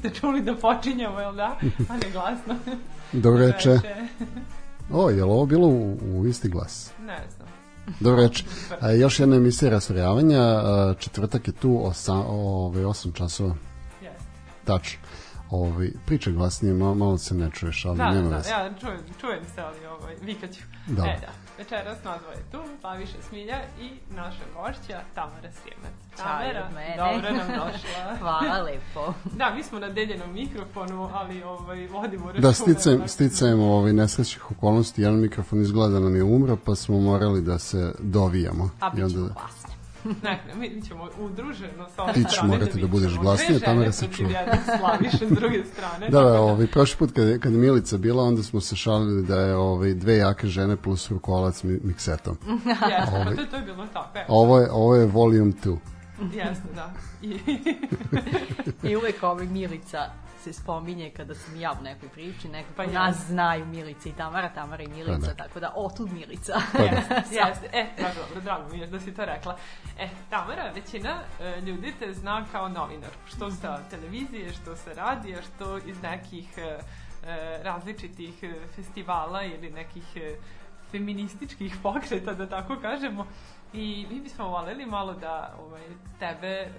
Ste čuli da počinjemo, jel da? A ne glasno. Dobro reče. O, je li ovo bilo u, u isti glas? Ne znam. Dobro. A, još jedna emisija rastrojavanja. Četvrtak je tu osa, ove, 8 časova. Jeste. Tačno. Ovi, priča glasnije, malo, malo se ne čuješ, ali Da, nema da, veze. ja čujem, čujem se, ali ovaj, vikaću. Da. E, da. Večeras nas dvoje tu, Slaviša Smilja i naša gošća Tamara Sjemac. Ćao Tamara, od mene. dobro nam došla. Hvala lepo. Da, mi smo na deljenom mikrofonu, ali ovaj, vodimo računa. Da, sticajem, sticajem ovaj, nesrećih okolnosti, jedan mikrofon izgleda da nam je umro, pa smo morali da se dovijamo. A bit ćemo onda- glasne. Ne, mi ćemo udruženo sa ove Ti ćeš morati da budeš Dve Tamara se protiv čuje. jedne Slaviše s druge strane. Da, da, ovaj, prošli put kad, kad je Milica bila, onda smo se šalili da je ovaj, dve jake žene plus rukolac mi, miksetom. Jeste, Ovaj. pa to, to je bilo tako. Ovo je, ovo je volume 2. jeste, da. I, I uvek ovaj Milica se spominje kada sam ja u nekoj priči, nekako Pa pa ja. nas znaju Milica i Tamara, Tamara i Milica, Pa da. tako da, o, tu Milica. Jeste, e, da, dobro, drago mi je da si to rekla. E, Tamara, većina e, ljudi te zna kao novinar, što sa televizije, što sa radija, što iz nekih e, e, različitih e, festivala ili nekih e, feminističkih pokreta, da tako kažemo. I mi bismo voljeli malo da ovaj, tebe e,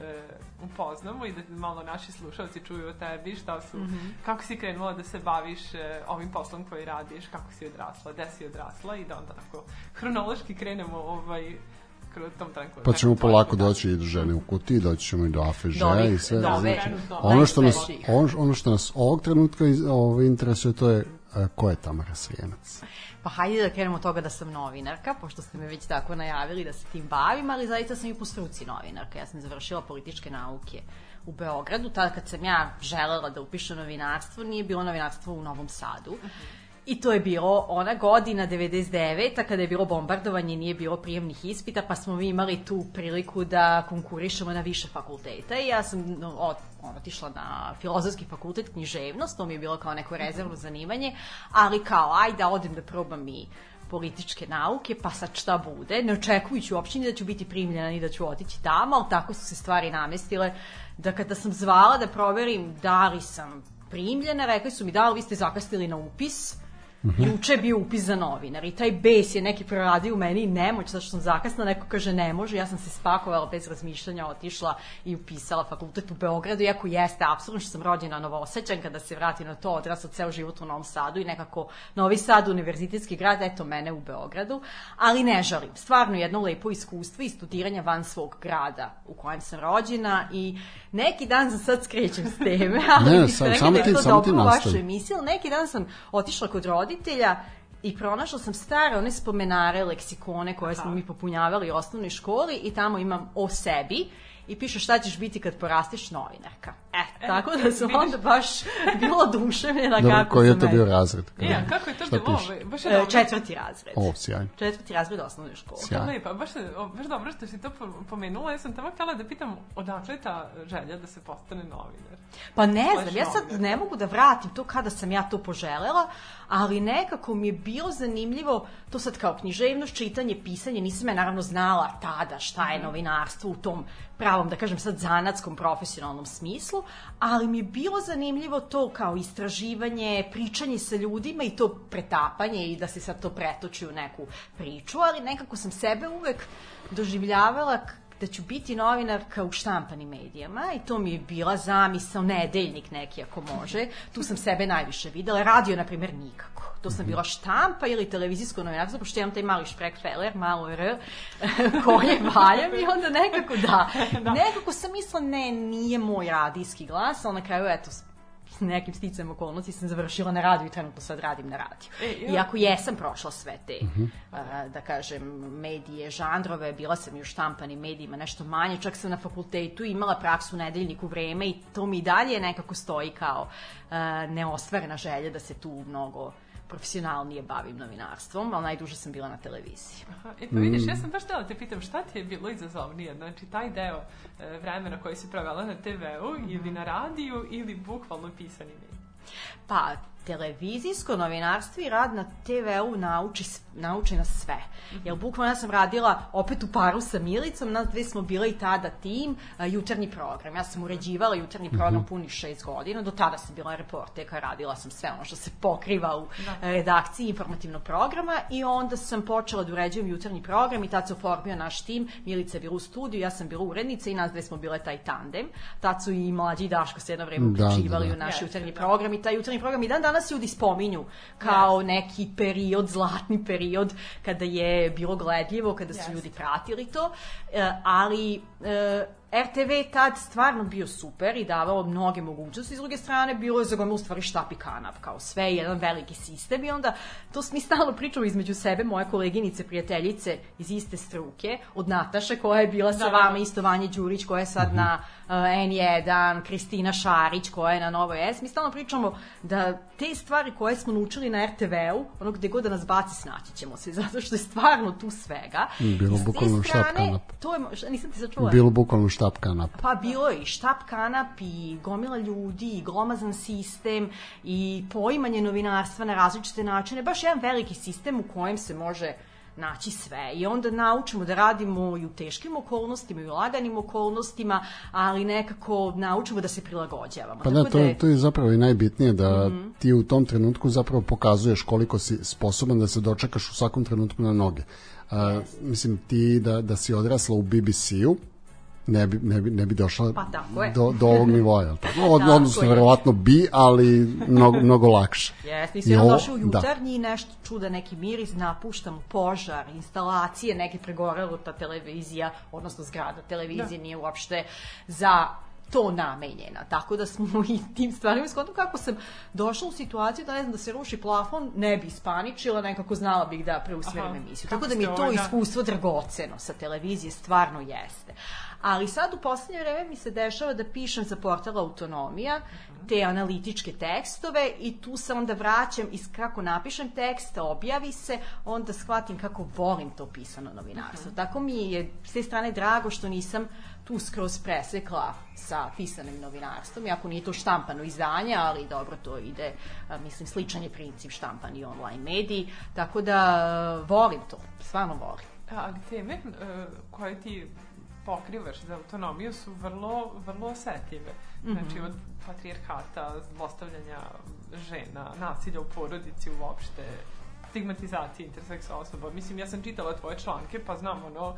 upoznamo i da malo naši slušalci čuju o tebi, šta su, kako si krenula da se baviš e, ovim poslom koji radiš, kako si odrasla, gde si odrasla i da onda tako hronološki krenemo ovaj, kroz tom tanku. Pa ćemo polako doći i do žene u kutiji, doći ćemo i do afe Do i sve. do znači, do ono, što nas, ono, ono što nas ovog trenutka iz, ovaj, interesuje, to je ko je Tamara Srijemac. Pa hajde da krenemo od toga da sam novinarka, pošto ste me već tako najavili da se tim bavim, ali zaista sam i po struci novinarka. Ja sam završila političke nauke u Beogradu. Tada kad sam ja želela da upišem novinarstvo, nije bilo novinarstvo u Novom Sadu. I to je bilo ona godina 99. kada je bilo bombardovanje, nije bilo prijemnih ispita, pa smo mi imali tu priliku da konkurišemo na više fakulteta i ja sam od, otišla na filozofski fakultet književnost, to mi je bilo kao neko rezervno zanimanje, ali kao aj da odem da probam i političke nauke, pa sad šta bude, ne očekujući uopšte ni da ću biti primljena ni da ću otići tamo, ali tako su se stvari namestile da kada sam zvala da proverim da li sam primljena, rekli su mi da li vi ste zakasnili na upis, Juče je bio upis za novinar i taj bes je neki proradio u meni nemoć, zato što sam zakasna, neko kaže ne može, ja sam se spakovala bez razmišljanja, otišla i upisala fakultet u Beogradu, iako jeste apsolutno što sam rođena Novosećan, kada se vrati na to, odrasla ceo život u Novom Sadu i nekako Novi Sad, univerzitetski grad, eto mene u Beogradu, ali ne žalim. Stvarno jedno lepo iskustvo i studiranja van svog grada u kojem sam rođena i neki dan sam sad skrećem s teme, ali Ne, sam- samo da je ti- to samo ti dobro u nastavi. vašoj emisiji, ali neki dan sam otišla kod roditelja i pronašla sam stare one spomenare, leksikone koje smo mi popunjavali u osnovnoj školi i tamo imam o sebi i piše šta ćeš biti kad porasteš novinarka. E, tako da sam onda baš bila oduševljena Dobro, kako koji je to bio razred? E, a kako je to bilo? Ovaj, baš je E, dobro. Četvrti razred. O, sjajno. Četvrti razred osnovne škole. Sjajno. Lepa, baš, baš dobro što si to po- pomenula. Ja sam tamo htjela da pitam odakle ta želja da se postane novinar. Pa ne Baš znam, ja sad novinar. ne mogu da vratim to kada sam ja to poželela, ali nekako mi je bilo zanimljivo, to sad kao književnost, čitanje, pisanje, nisam ja naravno znala tada šta Mhm. je novinarstvo u tom pravom, da kažem sad, zanatskom profesionalnom smislu, ali mi je bilo zanimljivo to kao istraživanje, pričanje sa ljudima i to pretapanje i da se sad to pretoči u neku priču, ali nekako sam sebe uvek doživljavala da ću biti novinarka u štampanim medijama i to mi je bila zamisao, nedeljnik neki ako može. Tu sam sebe najviše videla. Radio, na primjer, nikako. To sam bila štampa ili televizijsko novinarstvo, pošto imam taj mali šprekfeler, malo r, koje valjam i onda nekako da. Nekako sam mislila, ne, nije moj radijski glas, ali na kraju, eto, nekim sticajem okolnosti sam završila na radiju i trenutno sad radim na radiju. E, Iako jesam prošla sve te, a, da kažem, medije, žanrove, bila sam i u štampanim medijima nešto manje, čak sam na fakultetu imala praksu u nedeljniku vreme i to mi i dalje nekako stoji kao a, neostvarena želja da se tu mnogo profesionalnije bavim novinarstvom, ali najduže sam bila na televiziji. Aha, e pa vidiš, ja sam baš htjela da te pitam šta ti je bilo izazovnije, znači taj deo e, vremena koji si provela na TV-u ili na radiju ili bukvalno pisani. Pa, televizijsko novinarstvo i rad na TV-u nauči, nauči nas sve. Jer bukvalno ja sam radila opet u paru sa Milicom, nas dve smo bile i tada tim, a, jutarnji program. Ja sam uređivala jutarnji program punih šest godina, do tada sam bila reporterka, radila sam sve ono što se pokriva u Da. redakciji informativnog programa i onda sam počela da uređujem jutarnji program i tad se oformio naš tim, Milica je bila u studiju, ja sam bila urednica i nas dve smo bile taj tandem. Tad su i mlađi i Daško se jedno vreme Da, da, uključivali da. u naš jutarnji da. program i taj jutarnji program i dan danas ljudi spominju kao neki period, zlatni period kada je bilo gledljivo, kada su Jeste. ljudi pratili to, E, ali e, RTV je tad stvarno bio super i davao mnoge mogućnosti, s druge strane bilo je za gomilu stvari štap i kanap, kao sve jedan veliki sistem i onda to mi stalno pričamo između sebe, moje koleginice, prijateljice iz iste struke, od Nataše koja je bila sa Da, da, vama, isto Vanja Đurić koja je sad na uh, N1, Kristina Šarić koja je na Novoj S. Mi stalno pričamo da te stvari koje smo naučili na RTV-u, ono gde god da nas baci, snaći ćemo se, zato što je stvarno tu svega. Mm, bilo bukvalno štap kanap. To je, šta, nisam ti sačula. Bilo bukvalno štap kanap. Pa bilo je i štap kanap i gomila ljudi i glomazan sistem i poimanje novinarstva na različite načine. Baš jedan veliki sistem u kojem se može naći sve i onda naučimo da radimo i u teškim okolnostima i u laganim okolnostima, ali nekako naučimo da se prilagođavamo. Pa da, Tako to, je- to je zapravo i najbitnije da Mhm. ti u tom trenutku zapravo pokazuješ koliko si sposoban da se dočekaš u svakom trenutku na noge. A, mislim, ti da, da si odrasla u BBC-u, ne bi, ne, bi, ne bi došla Pa do, do ovog nivoa, jel tako? Od, Tako odnosno, je. verovatno bi, ali mnogo, mnogo lakše. Jes, jednom ovo- došli u da. jutarnji i nešto čuda, neki miris, napuštam požar, instalacije, neke pregorelo ta televizija, odnosno zgrada televizije nije uopšte za to namenjena. Tako da smo i tim stvarima skontali kako sam došla u situaciju da ne znam da se ruši plafon, ne bi ispaničila, nekako znala bih da preusmerim emisiju. Tako da mi je to ovaj, da. iskustvo dragoceno sa televizije, stvarno jeste. Ali sad u poslednje vreme mi se dešava da pišem za portal Autonomija te analitičke tekstove i tu se onda vraćam iz kako napišem tekst, objavi se, onda shvatim kako volim to pisano novinarstvo. Tako mi je s te strane drago što nisam tu skroz presekla sa pisanim novinarstvom, iako nije to štampano izdanje, ali dobro, to ide, mislim, sličan je princip štampani online mediji, tako da volim to, stvarno volim. A teme e, koje ti pokrivaš za autonomiju su vrlo, vrlo osetljive. Znači od patrijarhata, zlostavljanja žena, nasilja u porodici uopšte, stigmatizacije interseksa osoba. Mislim, ja sam čitala tvoje članke, pa znam ono...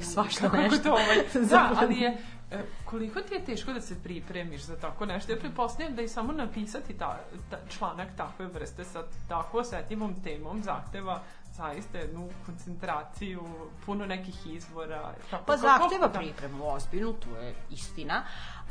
Svašta kako nešto. To, ovaj, da, ali je, e, koliko ti je teško da se pripremiš za tako nešto? Ja pretpostavljam da i samo napisati ta, ta, članak takve vrste sa tako osetljivom temom zahteva zaista jednu koncentraciju, puno nekih izvora. Kako, Pa kako- zahteva da. pripremu ozbiljnu, to je istina,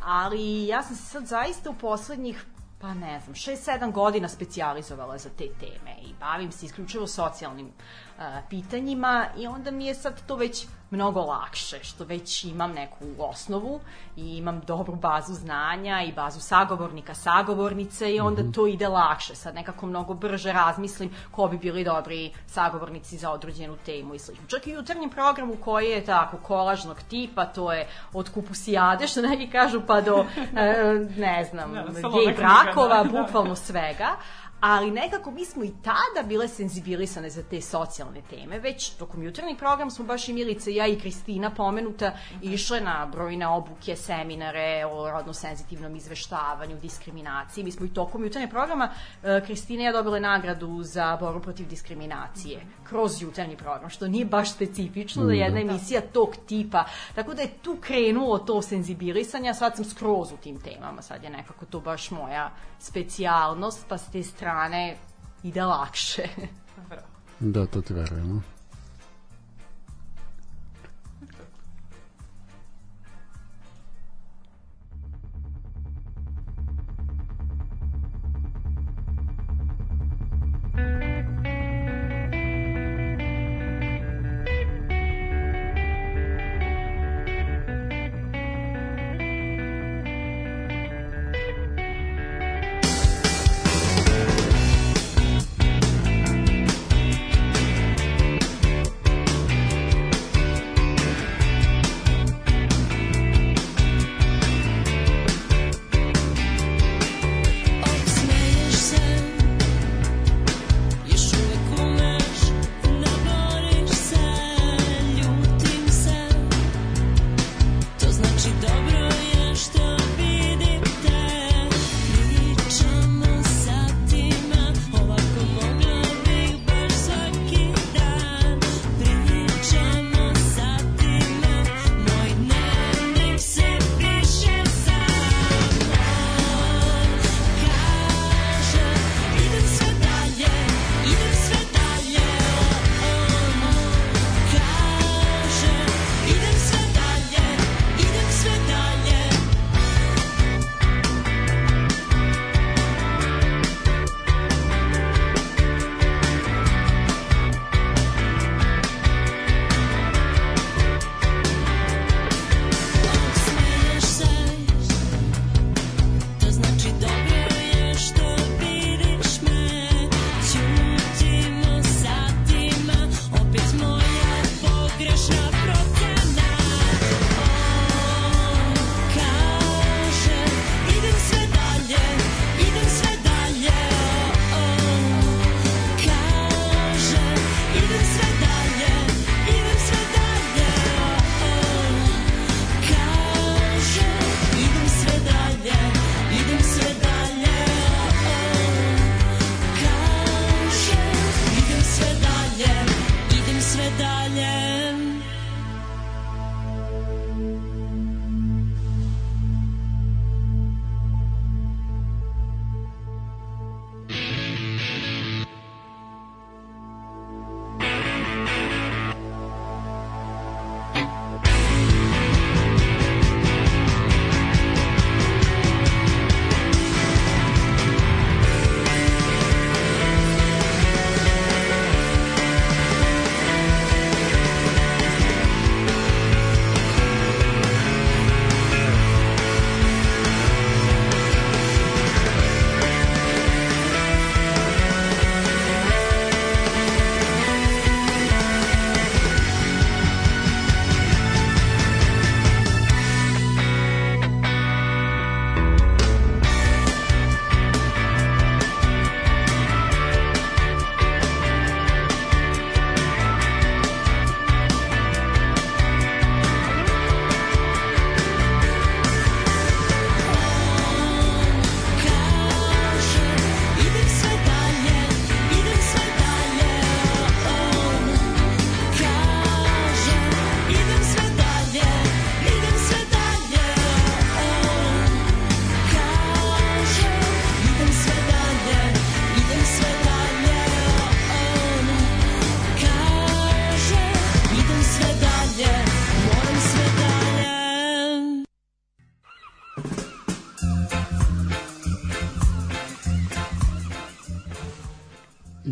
ali ja sam se sad zaista u poslednjih pa ne znam, 6-7 godina specijalizovala za te teme i bavim se isključivo socijalnim uh, pitanjima i onda mi je sad to već mnogo lakše, što već imam neku osnovu i imam dobru bazu znanja i bazu sagovornika, sagovornice i onda to ide lakše. Sad nekako mnogo brže razmislim ko bi bili dobri sagovornici za određenu temu i slično. Čak i u jutarnjem programu koji je tako kolažnog tipa, to je od kupusijade, što neki kažu, pa do, e, ne znam, Da, gej brakova, da, da. bukvalno svega ali nekako mi smo i tada bile senzibilisane za te socijalne teme, već tokom jutarnjeg program smo baš i Milica, ja i Kristina pomenuta išle na brojne obuke, seminare o rodno senzitivnom izveštavanju, diskriminaciji. Mi smo i tokom jutarnjeg programa e, Kristina i ja dobile nagradu za borbu protiv diskriminacije kroz jutarnji program, što nije baš specifično da jedna emisija tog tipa. Tako da je tu krenulo to senzibilisanje, a sad sam skroz u tim temama, sad je nekako to baš moja specijalnost, pa s te strane strane i dalakshe. Da, to ti verujemo. thank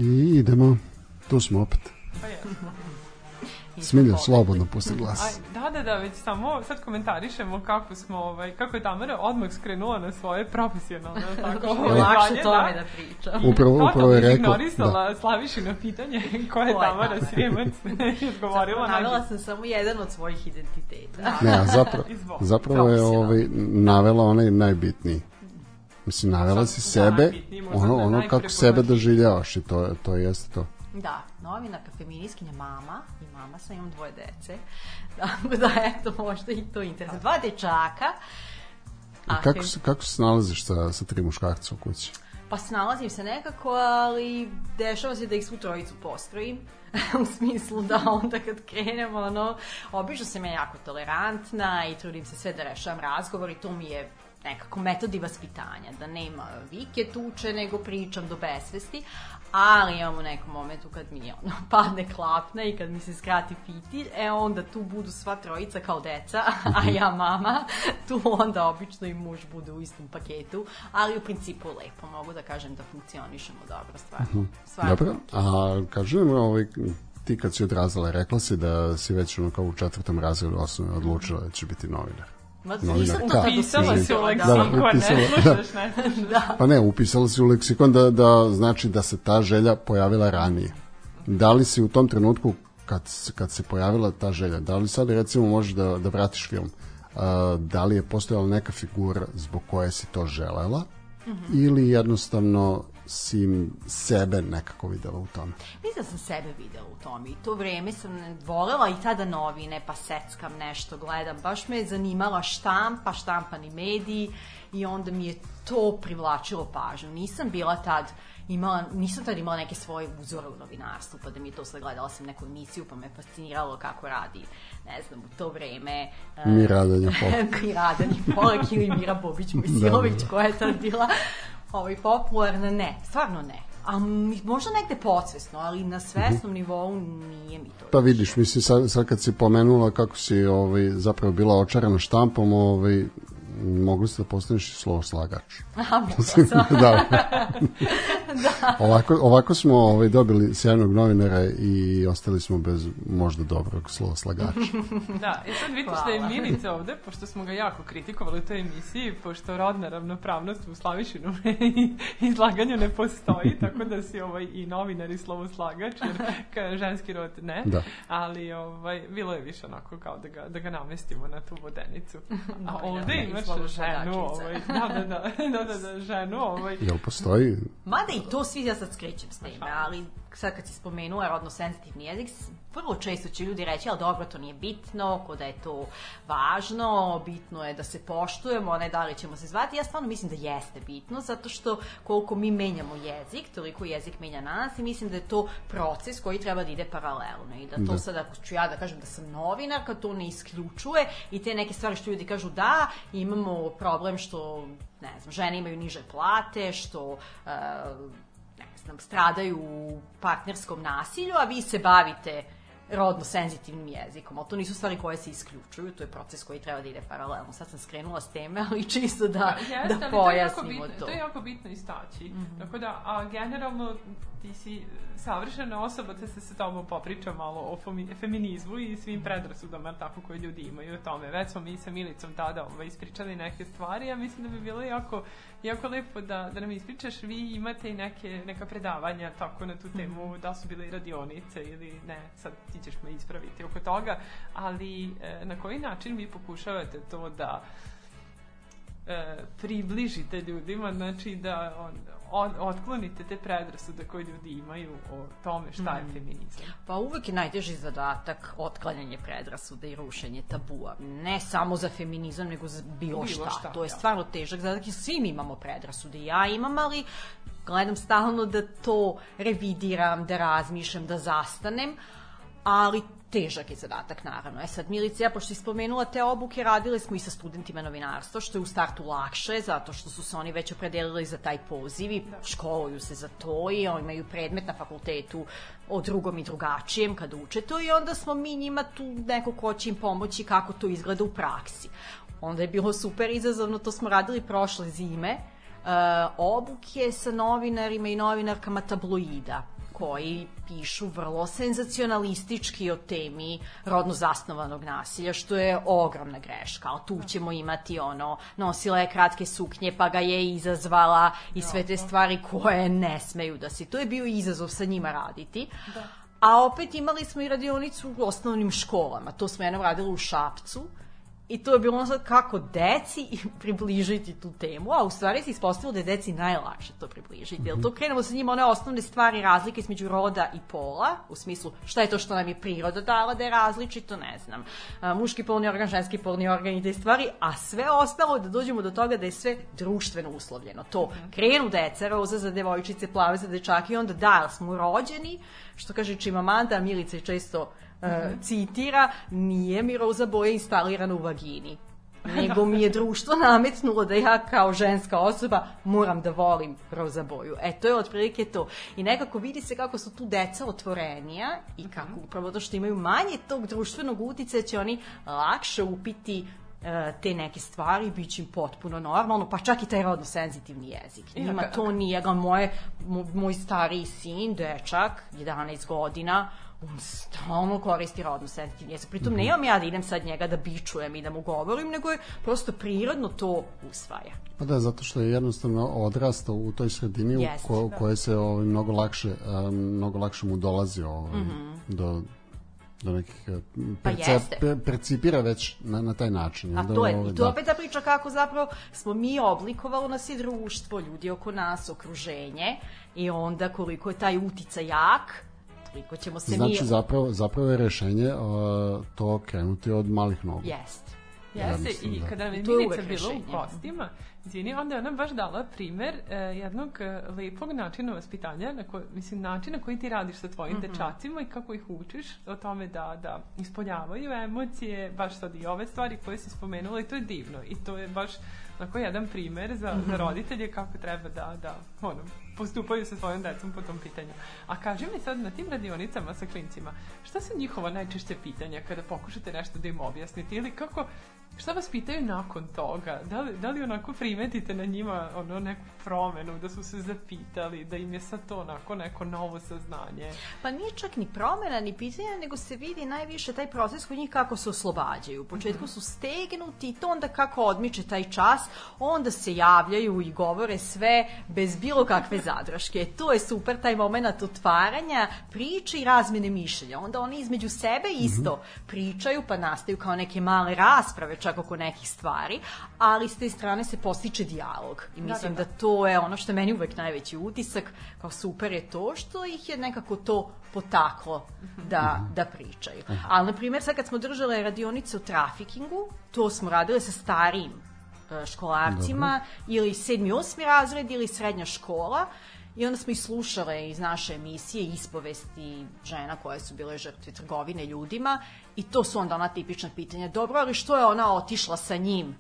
Idemo, tu smo opet. Pa jesmo. Smilja, slobodno pusti Aj, glas. da, da, da, već samo sad komentarišemo kako smo, ovaj, kako je Tamara odmah skrenula na svoje profesionalne, tako, je lakše tome da. da pričam. Upravo, upravo je rekao, ignorisala da. Slavišino pitanje ko je Tamara? Srijemac i odgovorila Navela na sam samo jedan od svojih identiteta. Ne, a zapravo, zapravo je ovaj, navela onaj najbitniji. Mislim, navela si sebe, ono, da ono kako sebe doživljavaš i to, to jeste to. Da, novinarka, feministkinja, mama i mama sam, imam dvoje dece. Tako da, eto, možda i to interesuje. Dva dečaka. A kako, se, kako se nalaziš sa, sa tri muškarca u kući? Pa snalazim se nekako, ali dešava se da ih svu trojicu postrojim. u smislu da onda kad krenemo, ono, obično sam ja jako tolerantna i trudim se sve da rešavam razgovor i to mi je nekako metodi vaspitanja, da nema vike tuče, nego pričam do besvesti, ali imam u nekom momentu kad mi ono, padne klapna i kad mi se skrati fitilj, e onda tu budu sva trojica kao deca, a ja mama, tu onda obično i muž bude u istom paketu, ali u principu lepo, mogu da kažem da funkcionišemo dobro, stvarno. stvarno. Dobro, a kaži mi, ovaj, ti kad si odrazila, rekla si da si već ono kao u četvrtom razredu osnovne odlučila da će biti novinar. Ma, Novinar. Da. tad Pisala si u osmislila, da. leksikon, ne upisala, slušaš, ne slušaš. Da. Pa ne, upisala si u leksikon da, da znači da se ta želja pojavila ranije. Da li si u tom trenutku kad, kad se pojavila ta želja, da li sad recimo možeš da, da vratiš film, a, da li je postojala neka figura zbog koje si to želela ili jednostavno si sebe nekako videla u tome? Mislim da sam sebe videla u tome i to vreme sam volela i tada novine, pa seckam nešto, gledam. Baš me je zanimala štampa, štampani mediji i onda mi je to privlačilo pažnju. Nisam bila tad imala, nisam tad imala neke svoje uzore u novinarstvu, pa da mi je to sad gledala sam neku emisiju, pa me fasciniralo kako radi, ne znam, u to vreme... Mi radanje pol. Mi Radani Polak ili Mira Bobić Mojsilović koja je tad bila ovaj, popularna, ne, stvarno ne. A možda negde podsvesno, ali na svesnom nivou nije mi to. Pa vidiš, mislim sad, sad kad si pomenula kako si ovaj, zapravo bila očarana štampom, ovaj, mogli ste da postaneš i slovo slagač. A, mogla sam. da. Ovako, ovako smo ovaj, dobili sjajnog novinara i ostali smo bez možda dobrog slova slagača. Da, i sad vidite što je. Milica ovde, pošto smo ga jako kritikovali u toj emisiji, pošto rodna ravnopravnost u Slavišinu izlaganju ne postoji, tako da si ovaj, i novinar i slovo slagač, jer ženski rod ne. Da. Ali ovaj, bilo je više onako kao da ga, da ga namestimo na tu vodenicu. A ovde i imaš slovo ženu, ovaj, da, da, da, da, da, da, ženu, ovaj, Jel postoji? Mada i to svi ja sad skrećem s time, ali sad kad si spomenula rodno senzitivni jezik, vrlo često će ljudi reći, ali dobro, to nije bitno, ko da je to važno, bitno je da se poštujemo, ne da li ćemo se zvati. Ja stvarno mislim da jeste bitno, zato što koliko mi menjamo jezik, toliko jezik menja nas i mislim da je to proces koji treba da ide paralelno i da to Da. sad ako ću ja da kažem da sam novinarka, to ne isključuje i te neke stvari što ljudi kažu da, imamo problem što ne znam, žene imaju niže plate, što e, ne znam, stradaju u partnerskom nasilju, a vi se bavite rodno senzitivnim jezikom, ali to nisu stvari koje se isključuju, to je proces koji treba da ide paralelno. Sad sam skrenula s teme, ali čisto da, Jeste, da ali to je jako pojasnimo bitno, to. to je jako bitno istaći. Tako da, a generalno ti si savršena osoba, te se sa tobom popriča malo o femi- feminizmu i svim predrasudama tako koje ljudi imaju o tome. Već smo mi sa Milicom tada ovaj, ispričali neke stvari, ja mislim da bi bilo jako, jako lepo da, da nam ispričaš. Vi imate i neke, neka predavanja tako na tu temu, da li su bile i radionice ili ne, sad ti ćeš me ispraviti oko toga, ali e, na koji način vi pokušavate to da e, približite ljudima, znači da on, on, otklonite te predrasude koje ljudi imaju o tome šta je feminizam. Pa uvek je najteži zadatak otklanjanje predrasude i rušenje tabua. Ne samo za feminizam, nego za bilo, Bilo šta. šta, To je ja. stvarno težak zadatak i svi mi imamo predrasude. Ja imam, ali gledam stalno da to revidiram, da razmišljam, da zastanem, ali težak je zadatak, naravno. E sad, Milica, ja, pošto si spomenula te obuke, radile smo i sa studentima novinarstva, što je u startu lakše, zato što su se oni već opredelili za taj poziv i školuju se za to i oni imaju predmet na fakultetu o drugom i drugačijem kada uče to i onda smo mi njima tu neko ko će im pomoći kako to izgleda u praksi. Onda je bilo super izazovno, to smo radili prošle zime, uh, obuke sa novinarima i novinarkama tabloida koji pišu vrlo senzacionalistički o temi rodno zasnovanog nasilja, što je ogromna greška. Ali tu ćemo imati ono, nosila je kratke suknje pa ga je izazvala i sve te stvari koje ne smeju da se. To je bio izazov sa njima raditi. Da. A opet imali smo i radionicu u osnovnim školama. To smo jednom radili u Šapcu I to je bilo ono sad kako deci približiti tu temu, a u stvari se ispostavilo da je deci najlakše to približiti. Jer to krenemo sa njima one osnovne stvari razlike između roda i pola, u smislu šta je to što nam je priroda dala da je različito, ne znam, muški polni organ, ženski polni organ i te stvari, a sve ostalo da dođemo do toga da je sve društveno uslovljeno. To krenu deca, roza za devojčice, plave za dečake i onda da, smo rođeni, što kaže Čimamanda, Milica je često uh, citira, nije mi roza boja instalirana u vagini nego mi je društvo nametnulo da ja kao ženska osoba moram da volim roza boju. E, to je otprilike to. I nekako vidi se kako su tu deca otvorenija i kako upravo to što imaju manje tog društvenog utice će oni lakše upiti e, te neke stvari bit će im potpuno normalno, pa čak i taj rodno senzitivni jezik. Njima to nije, moje, moj stariji sin, dečak, 11 godina, on stalno koristi rodno senzitivni jezik. Pritom mm -hmm. nemam ja da idem sad njega da bičujem i da mu govorim, nego je prosto prirodno to usvaja. Pa da, zato što je jednostavno odrastao u toj sredini Jest, u ko, da. koje se ovaj, mnogo lakše, um, mnogo lakše mu dolazi ovaj, mm -hmm. do do nekih eh, pa percep, pa percipira već na, na taj način. A to je, ovaj, i to da. opet ta priča kako zapravo smo mi oblikovalo nas i društvo, ljudi oko nas, okruženje i onda koliko je taj utica jak, koliko ćemo se znači, mi... Znači, zapravo, zapravo je rešenje uh, to krenuti od malih nogu. Jest. Jeste, ja i da. kada mi Milica bila u gostima, izvini, onda je ona baš dala primer uh, jednog uh, lepog načina vaspitanja, na ko, mislim, načina koji ti radiš sa tvojim mm -hmm. dečacima i kako ih učiš o tome da, da ispoljavaju emocije, baš sad i ove stvari koje si spomenula i to je divno i to je baš onako jedan primer za, mm -hmm. za mhm. roditelje kako treba da, da ono, postupaju sa svojom decom po tom pitanju. A kaži mi sad na tim radionicama sa klincima, šta su njihova najčešće pitanja kada pokušate nešto da im objasnite ili kako, šta vas pitaju nakon toga? Da li, da li onako primetite na njima ono neku promenu, da su se zapitali, da im je sad to onako neko novo saznanje? Pa nije čak ni promena, ni pitanja, nego se vidi najviše taj proces kod njih kako se oslobađaju. U početku mhm. su stegnuti i to onda kako odmiče taj čas, onda se javljaju i govore sve bez bilo kakve zadrške. To je super taj moment otvaranja priče i razmene mišljenja. Onda oni između sebe isto mm -hmm. pričaju pa nastaju kao neke male rasprave čak oko nekih stvari, ali s te strane se postiče dijalog. I da, mislim da, da. da to je ono što je meni uvek najveći utisak, kao super je to što ih je nekako to potaklo da, da pričaju. Ali, na primjer, sad kad smo držale radionice o trafikingu, to smo radile sa starijim e, školarcima Dobro. ili sedmi, osmi razred ili srednja škola I onda smo ih slušale iz naše emisije ispovesti žena koje su bile žrtve trgovine ljudima i to su onda ona tipična pitanja. Dobro, ali što je ona otišla sa njim?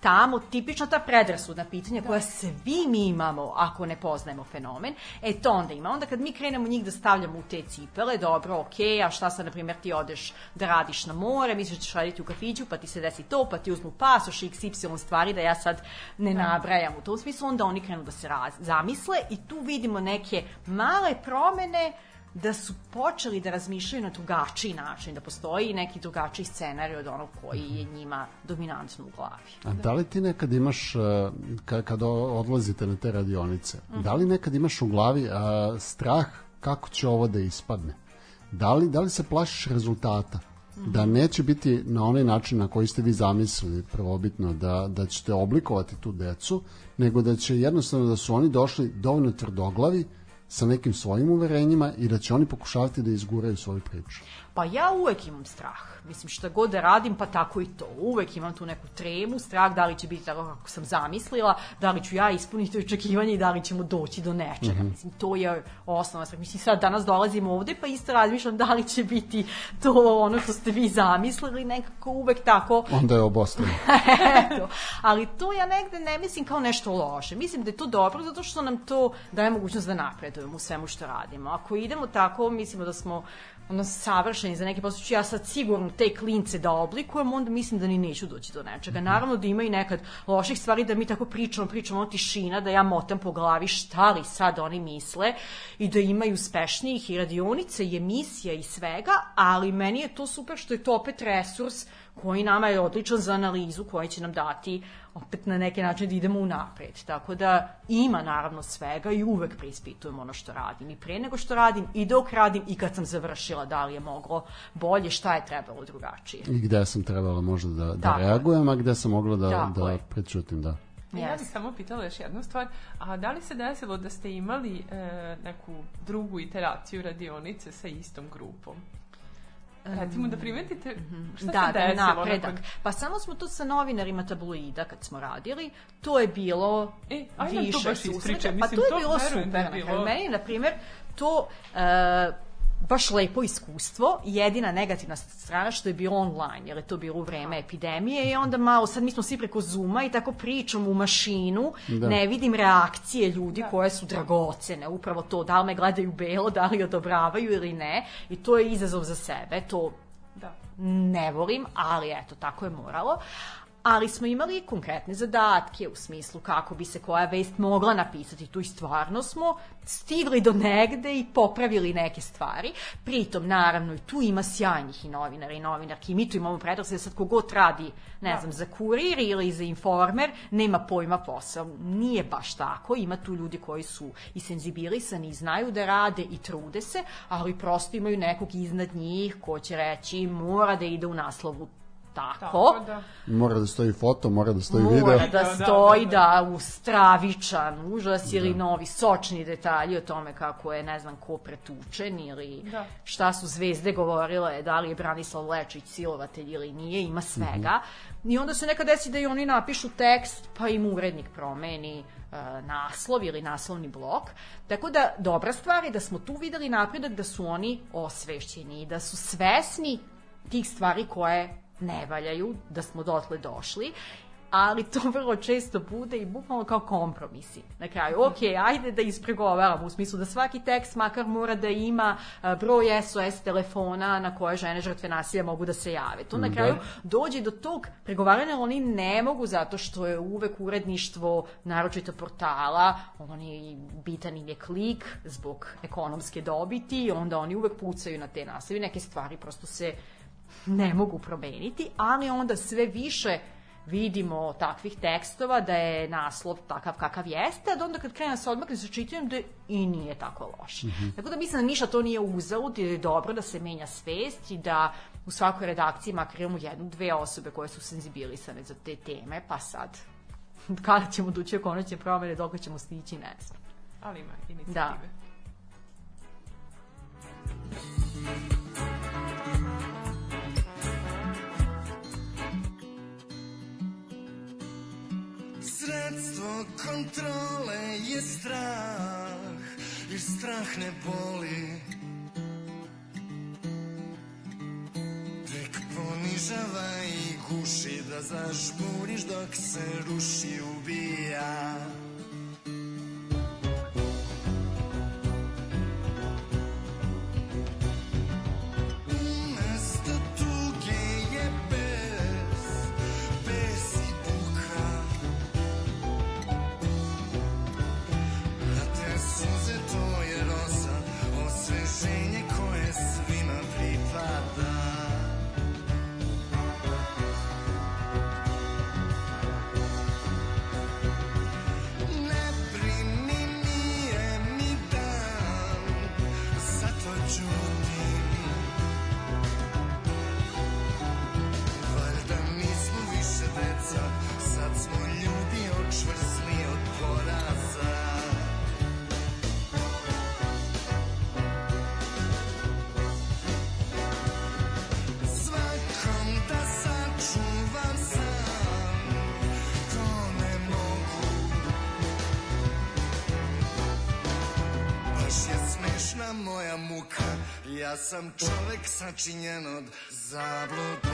Tamo tipično ta predrasudna pitanja da. koja svi mi imamo ako ne poznajemo fenomen, e to onda ima. Onda kad mi krenemo njih da stavljamo u te cipele, dobro, ok, a šta sad, na primjer, ti odeš da radiš na more, misliš da ćeš raditi u kafiću, pa ti se desi to, pa ti uzmu pasoš, x, y stvari, da ja sad ne da. nabrajam u tom smislu, onda oni krenu da se raz, zamisle i tu vidimo neke male promene da su počeli da razmišljaju na drugačiji način, da postoji neki drugačiji scenarij od onog koji je njima dominantno u glavi. A da li ti nekad imaš, e, kada odlazite na te radionice, uh -huh. da li nekad imaš u glavi a, strah kako će ovo da ispadne? Da li, da li se plašiš rezultata? da neće biti na onaj način na koji ste vi zamislili prvobitno da, da ćete oblikovati tu decu, nego da će jednostavno da su oni došli dovoljno tvrdoglavi sa nekim svojim uverenjima i da će oni pokušavati da izguraju svoju priču. Pa ja uvek imam strah. Mislim, šta god da radim, pa tako i to. Uvek imam tu neku tremu, strah da li će biti tako kako sam zamislila, da li ću ja ispuniti očekivanje i da li ćemo doći do nečega. Mm -hmm. Mislim, to je osnova strah. Mislim, sad danas dolazimo ovde, pa isto razmišljam da li će biti to ono što ste vi zamislili, nekako uvek tako. Onda je obostrano. Eto. Ali to ja negde ne mislim kao nešto loše. Mislim da je to dobro zato što nam to daje mogućnost da napredujemo u svemu što radimo. Ako idemo tako, mislimo da smo ono savršeni za neke posao, ja sad sigurno te klince da oblikujem, onda mislim da ni neću doći do nečega. Naravno da ima i nekad loših stvari da mi tako pričamo, pričamo, ono tišina, da ja motam po glavi šta li sad oni misle i da imaju uspešnijih i radionice i emisija i svega, ali meni je to super što je to opet resurs koji nama je odličan za analizu, koji će nam dati opet na neki način da idemo u napred. Tako da ima naravno svega i uvek preispitujem ono što radim. I pre nego što radim, i dok radim, i kad sam završila, da li je moglo bolje, šta je trebalo drugačije. I gde sam trebala možda da, da reagujem, a gde sam mogla da, Tako da je. prečutim, da. Yes. Ja bih samo pitala još jednu stvar, a da li se desilo da ste imali e, neku drugu iteraciju radionice sa istom grupom? Recimo da primetite šta da, se da, desilo. napredak. nakon- Pa samo smo to sa novinarima tabloida kad smo radili, to je bilo E, ajde više susreta. Pa to je bilo super. da je bilo- Meni, na primjer, to e, baš lepo iskustvo. Jedina negativna strana što je bilo online, jer je to bilo u vreme epidemije i onda malo, sad mi smo svi preko Zuma i tako pričamo u mašinu, Da. ne vidim reakcije ljudi koje su dragocene, upravo to, da li me gledaju belo, da li odobravaju ili ne i to je izazov za sebe, to Da. ne volim, ali eto, tako je moralo. Ali smo imali konkretne zadatke u smislu kako bi se koja vest mogla napisati. Tu i stvarno smo stigli do negde i popravili neke stvari. Pritom, naravno, i tu ima sjajnih i novinara i novinarki. I mi tu imamo predrag da sad kogod radi, ne znam, za kurir ili za informer, nema pojma posao. Nije baš tako. Ima tu ljudi koji su i senzibilisani i znaju da rade i trude se, ali prosto imaju nekog iznad njih ko će reći mora da ide u naslovu tako, Tako da. Mora da stoji foto, mora da stoji mora video. da Da, da, stoji da, da, u stravičan užas ili novi sočni detalji o tome kako je ne znam ko pretučen ili Da. šta su zvezde govorile, da li je Branislav Lečić silovatelj ili nije, ima svega. I onda se nekad desi da i oni napišu tekst, pa im urednik promeni e, naslov ili naslovni blok. Tako da, dobra stvar je da smo tu videli napredak da su oni osvešćeni i da su svesni tih stvari koje ne valjaju, da smo dotle došli ali to vrlo često bude i bukvalno kao kompromisi. Na kraju, ok, ajde da ispregovaramo u smislu da svaki tekst makar mora da ima broj SOS telefona na koje žene žrtve nasilja mogu da se jave. To na kraju dođe do tog pregovaranja, oni ne mogu zato što je uvek uredništvo naročito portala, oni bitan im je klik zbog ekonomske dobiti onda oni uvek pucaju na te naslove. Neke stvari prosto se ne mogu promeniti, ali onda sve više vidimo takvih tekstova da je naslov takav kakav jeste, a da onda kad krene da se odmakne sa čitanjem da i nije tako loš. Tako da mislim da ništa to nije uzalud i da je dobro da se menja svest i da u svakoj redakciji makar imamo jednu, dve osobe koje su senzibilisane za te teme, pa sad kada ćemo doći u konačne promene, dok ćemo stići, ne znam. Ali ima inicijative. Da. Sredstvo kontrole je strah Jer strah ne boli. Tek ponižava i guši Da zažmuriš dok se ruši ubija sam čovek sačinjen od zabluda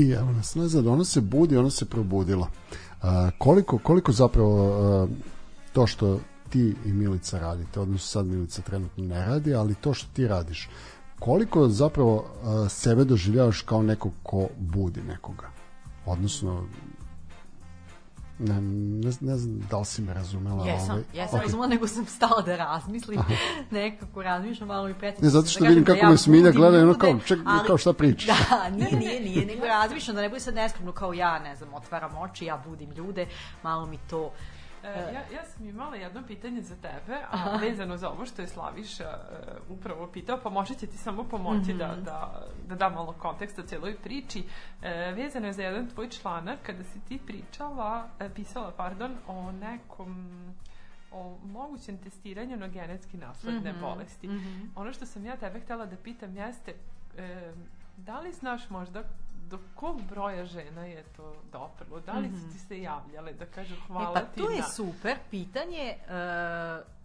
I evo nas nazad, ona se budi, ona se probudila. A, koliko, koliko zapravo a, to što ti i Milica radite, odnosno sad Milica trenutno ne radi, ali to što ti radiš, koliko zapravo a, sebe doživljavaš kao nekog ko budi nekoga? Odnosno, ne, ne, ne znam da li si me razumela. Jesam, ovaj. jesam Ok. razumela, nego sam stala da razmislim, nekako razmišljam malo i pretim. Ne, zato što vidim kako me Smilja gleda i ono kao, ček, kao šta pričaš? Da, nije, nije, nije, nego razmišljam da ne bude sad neskromno kao ja, ne znam, otvaram oči, ja budim ljude, malo mi to... E, ja, ja sam imala jedno pitanje za tebe, a vezano za ovo što je Slaviša e, upravo pitao, pa možda će ti samo pomoći da, da, da da malo konteksta celoj priči. E, vezano je za jedan tvoj članak kada si ti pričala, e, pisala, pardon, o nekom o mogućem testiranju na genetski nasledne bolesti. Ono što sam ja tebe htela da pitam jeste e, da li znaš možda do kog broja žena je to doprlo? Da li su ti se javljale da kažu hvala e, pa ti to je na... super pitanje. Uh,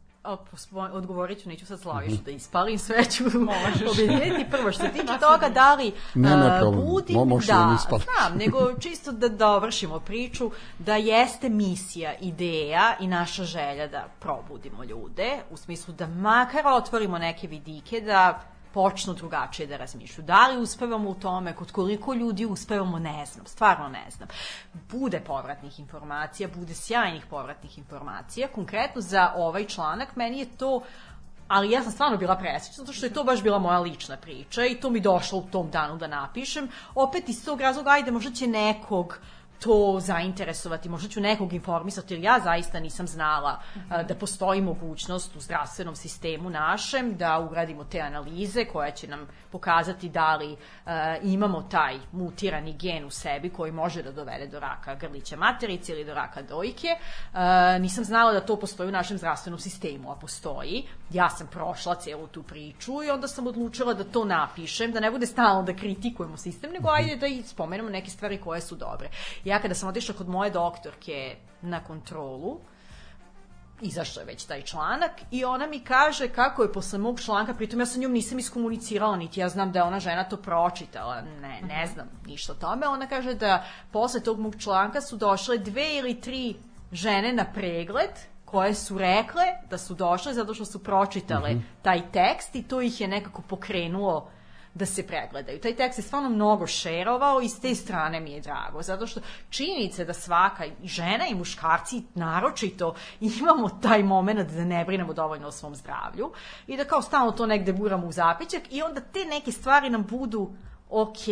odgovorit ću, neću sad slavišu da ispalim, sve ću objediniti. Prvo, što se tiče toga da li Ne, ne a, problem. budi, Mo- da da, znam, nego čisto da dovršimo priču, da jeste misija, ideja i naša želja da probudimo ljude, u smislu da makar otvorimo neke vidike, da počnu drugačije da razmišljaju. Da li uspevamo u tome, kod koliko ljudi uspevamo, ne znam, stvarno ne znam. Bude povratnih informacija, bude sjajnih povratnih informacija. Konkretno za ovaj članak, meni je to ali ja sam stvarno bila presrećna, zato što je to baš bila moja lična priča i to mi došlo u tom danu da napišem. Opet iz tog razloga, ajde, možda će nekog to zainteresovati, možda ću nekog informisati, jer ja zaista nisam znala a, da postoji mogućnost u zdravstvenom sistemu našem da uradimo te analize koja će nam pokazati da li a, imamo taj mutirani gen u sebi koji može da dovede do raka grlića materice ili do raka dojke. A, nisam znala da to postoji u našem zdravstvenom sistemu, a postoji. Ja sam prošla celu tu priču i onda sam odlučila da to napišem, da ne bude stalno da kritikujemo sistem, nego ajde da i spomenemo neke stvari koje su dobre. Ja kada sam otišla kod moje doktorke na kontrolu, izašao je već taj članak i ona mi kaže kako je posle mog članka, pritom ja sa njom nisam iskomunicirala, niti ja znam da je ona žena to pročitala, ne, ne znam ništa o tome. Ona kaže da posle tog mog članka su došle dve ili tri žene na pregled koje su rekle da su došle zato što su pročitale taj tekst i to ih je nekako pokrenulo da se pregledaju. Taj tekst je stvarno mnogo šerovao i s te strane mi je drago, zato što činjenice da svaka žena i muškarci naročito imamo taj moment da ne brinemo dovoljno o svom zdravlju i da kao stalno to negde buramo u zapećak i onda te neke stvari nam budu ok,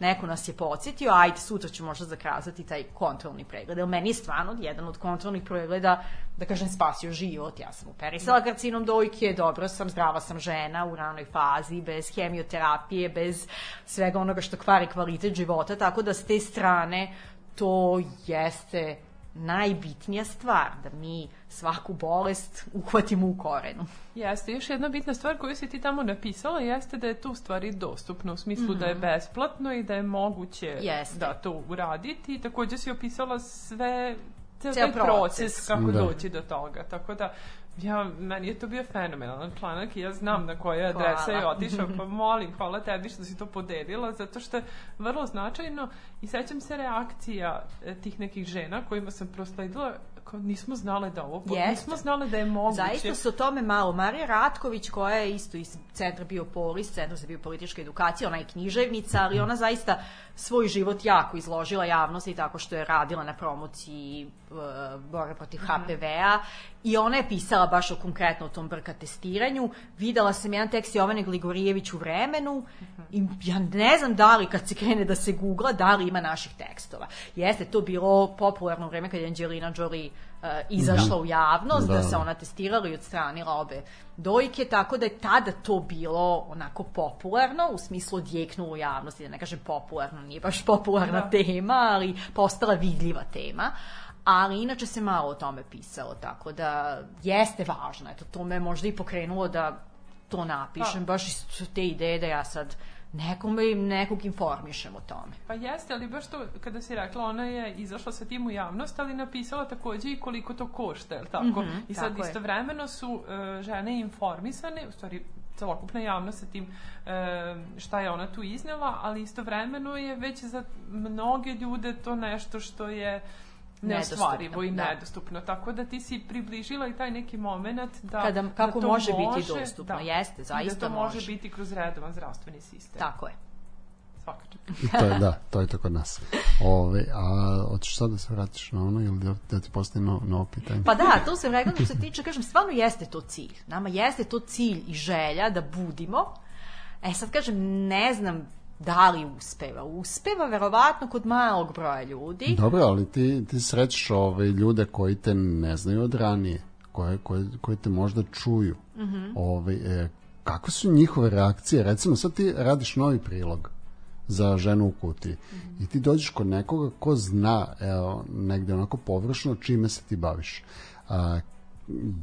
neko nas je podsjetio, ajde, sutra ću možda zakrazati taj kontrolni pregled. Jer meni je stvarno jedan od kontrolnih pregleda, da kažem, spasio život. Ja sam operisala karcinom dojke, dobro sam, zdrava sam žena u ranoj fazi, bez hemioterapije, bez svega onoga što kvari kvalitet života, tako da s te strane to jeste najbitnija stvar, da mi svaku bolest uhvatimo u korenu. Jeste, još jedna bitna stvar koju si ti tamo napisala jeste da je to u stvari dostupno, u smislu da je besplatno i da je moguće Mhm. Jeste. da to uraditi. Takođe si opisala sve, ceo Ceo taj proces, proces. kako Da. doći do toga. Tako da, ja, meni je to bio fenomenalan članak i ja znam na koje adrese je otišao, pa molim, hvala tebi što si to podelila, zato što je vrlo značajno i sećam se reakcija e, tih nekih žena kojima sam prosledila kao nismo znale da ovo, Jeste. nismo znale da je moguće. Zaista se o tome malo. Marija Ratković, koja je isto iz Centra Biopolis, Centra za biopolitičke edukacije, ona je književnica, ali ona zaista svoj život jako izložila javnosti tako što je radila na promociji borbe protiv HPV-a i ona je pisala baš o konkretno o tom brka testiranju. Videla sam jedan tekst Jovane Gligorijević u vremenu i ja ne znam da li kad se krene da se googla, da li ima naših tekstova. Jeste to bilo popularno u vreme kad je Angelina Jolie uh, izašla u javnost, da. Da. se ona testirala i odstranila obe dojke, tako da je tada to bilo onako popularno, u smislu odjeknulo u javnosti, da ne kažem popularno, nije baš popularna Da. tema, ali postala vidljiva tema. Ali inače se malo o tome pisalo, tako da jeste važno. Eto, to me možda i pokrenulo da to napišem, Pa. baš iz te ideje da ja sad nekome nekog informišem o tome. Pa jeste, ali baš to, kada si rekla, ona je izašla sa tim u javnost, ali napisala takođe i koliko to košta, je li tako? Mhm, I sad tako je. istovremeno su e, žene informisane, u stvari celokupna javnost sa tim e, šta je ona tu iznela, ali istovremeno je već za mnoge ljude to nešto što je neostvarivo i Nedostupno, da. nedostupno. Tako da ti si približila i taj neki moment da, Kada- da kako to može biti dostupno. Jeste, i da zaista to može može. biti kroz redovan zdravstveni sistem. Tako je. Svaka čast. to je, da, to je to kod nas. Ove, a hoćeš sad da se vratiš na ono ili da, da ti postaje no, novo pitanje? Pa da, to sam rekla što se tiče, kažem, stvarno jeste to cilj. Nama jeste to cilj i želja da budimo. E sad kažem, ne znam da li uspeva. Uspeva verovatno kod malog broja ljudi. Dobro, ali ti, ti srećeš ove ljude koji te ne znaju od ranije, koje, koje, koji te možda čuju. Mm -hmm. ove, e, kakve su njihove reakcije? Recimo, sad ti radiš novi prilog za ženu u kutiji mm -hmm. i ti dođeš kod nekoga ko zna evo, negde onako površno čime se ti baviš. A,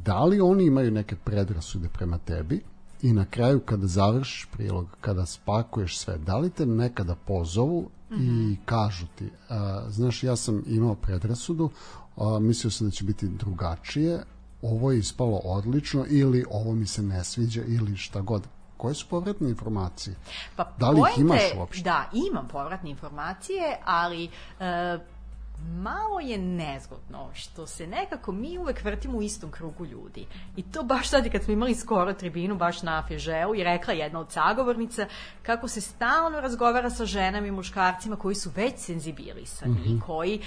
da li oni imaju neke predrasude prema tebi i na kraju kada završiš prilog, kada spakuješ sve, da li te nekada pozovu i kažu ti, a, znaš, ja sam imao predrasudu, a, mislio sam da će biti drugačije, ovo je ispalo odlično ili ovo mi se ne sviđa ili šta god. Koje su povratne informacije? Pa Da li ih poenta imaš uopšte? Da, imam povratne informacije, ali e, malo je nezgodno što se nekako mi uvek vrtimo u istom krugu ljudi. I to baš sad kad smo imali skoro tribinu baš na Fežeu i rekla jedna od sagovornica kako se stalno razgovara sa ženama i muškarcima koji su već senzibilisani i koji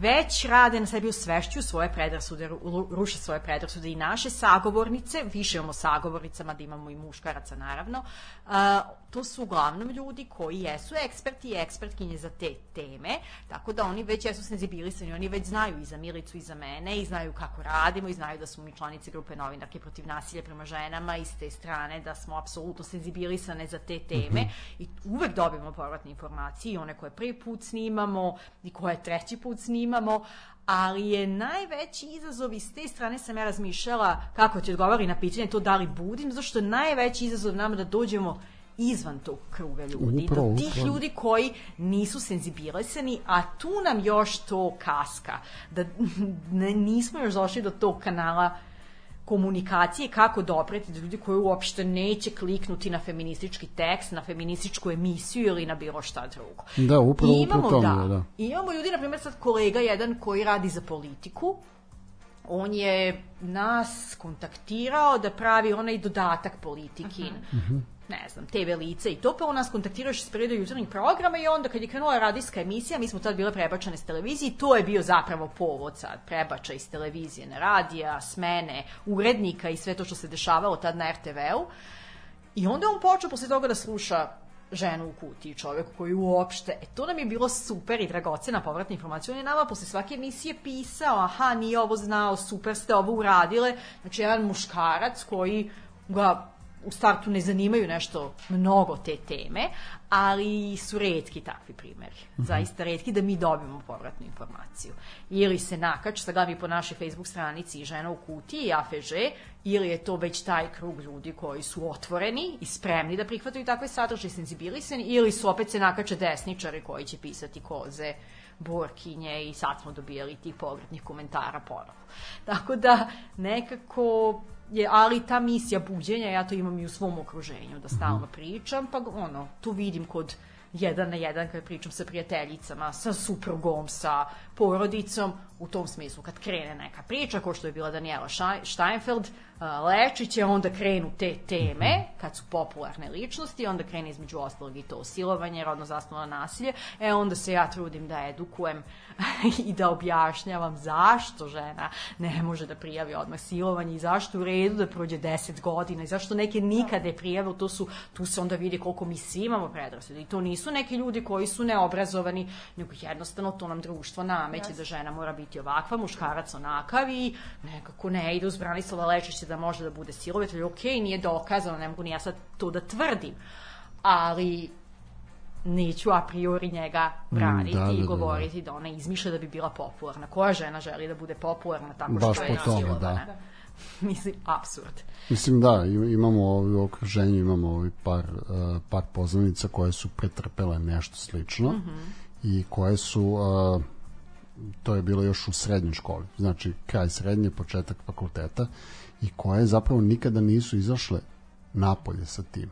već rade na sebi osvešćuju svoje predrasude, ru- ruše svoje predrasude i naše sagovornice, više imamo sagovornicama da imamo i muškaraca naravno, a, to su uglavnom ljudi koji jesu eksperti i ekspertkinje za te teme, tako da oni već jesu senzibilisani, oni već znaju i za Milicu i za mene i znaju kako radimo i znaju da smo mi članice grupe novinarke protiv nasilja prema ženama i s te strane da smo apsolutno senzibilisane za te teme i uvek dobijemo povratne informacije i one koje prvi put snimamo i koje treći put snimamo, ali je najveći izazov i s te strane sam ja razmišljala kako ti odgovori na pitanje to da li budim, zašto je najveći izazov nama da dođemo izvan tog kruga ljudi, Upravo, do tih upravo. ljudi koji nisu senzibilisani, a tu nam još to kaska, da ne, nismo još došli do tog kanala komunikacije kako dopreti do ljudi koji uopšte neće kliknuti na feministički tekst, na feminističku emisiju ili na bilo šta drugo. Da, upravo, I upravo imamo, tome, da, da. Imamo ljudi, na primjer sad kolega jedan koji radi za politiku, on je nas kontaktirao da pravi onaj dodatak politikin. Ne znam, TV lice i to, pa on nas kontaktirao još iz perioda jutarnjih programa i onda kad je krenula radijska emisija, mi smo tad bile prebačane s televizije i to je bio zapravo povod sad, prebača iz televizije na radija, smene, urednika i sve to što se dešavalo tad na RTV-u. I onda on počeo posle toga da sluša ženu u kutiji, čovek koji uopšte, e to nam je bilo super i dragocena povratna informacija. On je nama posle svake emisije pisao, aha, nije ovo znao, super ste ovo uradile. Znači, jedan muškarac koji ga u startu ne zanimaju nešto mnogo te teme, ali su redki takvi primeri. Zaista redki da mi dobijemo povratnu informaciju. Ili se nakač, sad gledam i po našoj Facebook stranici žena u kutiji, AFŽ, ili je to već taj krug ljudi koji su otvoreni i spremni da prihvataju takve sadržaje, senzibilisani, ili su opet se nakače desničari koji će pisati koze, borkinje i sad smo dobijali tih povratnih komentara ponovo. Tako da nekako je, ali ta misija buđenja, ja to imam i u svom okruženju, da stalno pričam, pa ono, tu vidim kod jedan na jedan kad pričam sa prijateljicama, sa suprugom, sa porodicom, u tom smislu. Kad krene neka priča, ko što je bila Daniela Steinfeld, Lečić je onda krenu te teme, kad su popularne ličnosti, onda krene između ostalog i to silovanje, rodno zasnovano nasilje, e onda se ja trudim da edukujem i da objašnjavam zašto žena ne može da prijavi odmah silovanje i zašto u redu da prođe 10 godina i zašto neke nikada ne prijave, to su, tu se onda vidi koliko mi svi imamo predrasude i to nisu neki ljudi koji su neobrazovani, nego jednostavno to nam društvo nameće da žena mora biti ovakva, muškarac onakav i nekako ne ide uz Branislava Lečića da može da bude silovatelj, ok, nije dokazano, ne mogu ni ja sad to da tvrdim, ali neću a priori njega braniti da, da, da, i da. govoriti da ona izmišlja da bi bila popularna. Koja žena želi da bude popularna tako Baš što je po tome, da. Mislim, absurd. Mislim da, im- imamo ovi u okruženju, imamo ovi par, uh, par poznanica koje su pretrpele nešto slično i koje su, uh, to je bilo još u srednjoj školi, znači kraj srednje, početak fakulteta i koje zapravo nikada nisu izašle napolje sa tim.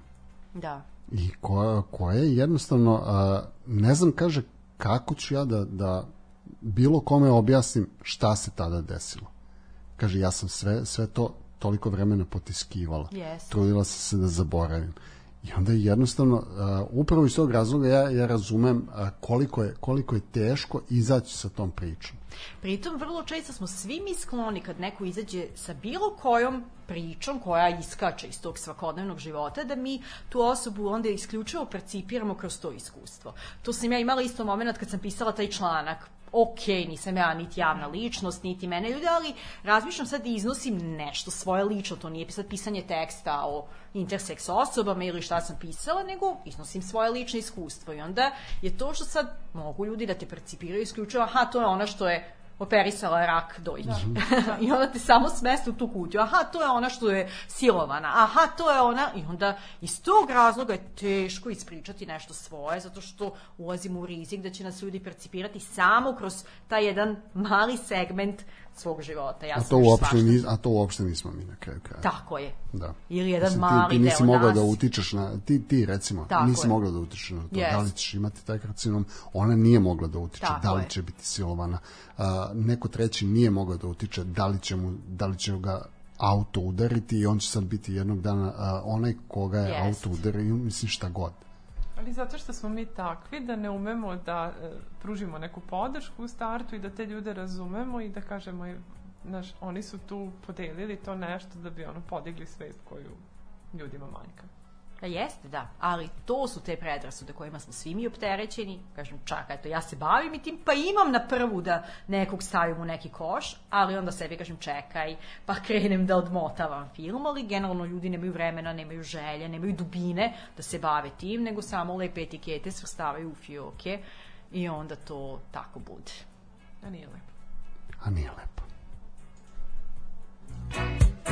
Da. i koja, koje jednostavno a, ne znam kaže kako ću ja da, da bilo kome objasnim šta se tada desilo kaže ja sam sve, sve to toliko vremena potiskivala Jeste. trudila sam se da zaboravim i onda je jednostavno a, upravo iz tog razloga ja, ja razumem a, koliko, je, koliko je teško izaći sa tom pričom Pritom, vrlo često smo svi mi skloni kad neko izađe sa bilo kojom pričom koja iskače iz tog svakodnevnog života, da mi tu osobu onda isključivo percipiramo kroz to iskustvo. To sam ja imala isto moment kad sam pisala taj članak ok, nisam ja niti javna ličnost, niti mene ljudi, ali razmišljam sad i iznosim nešto svoje lično, to nije sad pisanje teksta o interseks osobama ili šta sam pisala, nego iznosim svoje lično iskustvo. I onda je to što sad mogu ljudi da te percipiraju isključivo, aha, to je ona što je operisala rak dojke. I onda te samo smeste u tu kutiju. Aha, to je ona što je silovana. Aha, to je ona... I onda iz tog razloga je teško ispričati nešto svoje, zato što ulazimo u rizik da će nas ljudi percipirati samo kroz taj jedan mali segment svog života. Ja A to, uopšte, nis, a to uopšte nismo mi na kraju kraja. Tako je. Da. Ili jedan Mislim, mali ti, ti nisi nas. da utičeš na, ti, ti recimo, Tako nisi je. mogla da utičeš na to, Jest. da li ćeš imati taj karcinom, ona nije mogla da utiče, Tako da li je. će biti silovana, a, neko treći nije mogao da utiče, da li će, mu, da li će ga auto udariti i on će sad biti jednog dana a, onaj koga je Jest. auto udario, mislim šta god. Ali zato što smo mi takvi da ne umemo da e, pružimo neku podršku u startu i da te ljude razumemo i da kažemo, e, znaš, oni su tu podelili to nešto da bi ono podigli svest koju ljudima manjka. Da jeste, da. Ali to su te predrasude kojima smo svi mi opterećeni. Kažem, čak, eto, ja se bavim i tim, pa imam na prvu da nekog stavim u neki koš, ali onda sebi kažem, čekaj, pa krenem da odmotavam film, ali generalno ljudi nemaju vremena, nemaju želje, nemaju dubine da se bave tim, nego samo lepe etikete svrstavaju u fioke i onda to tako bude. A nije lepo. A nije lepo. And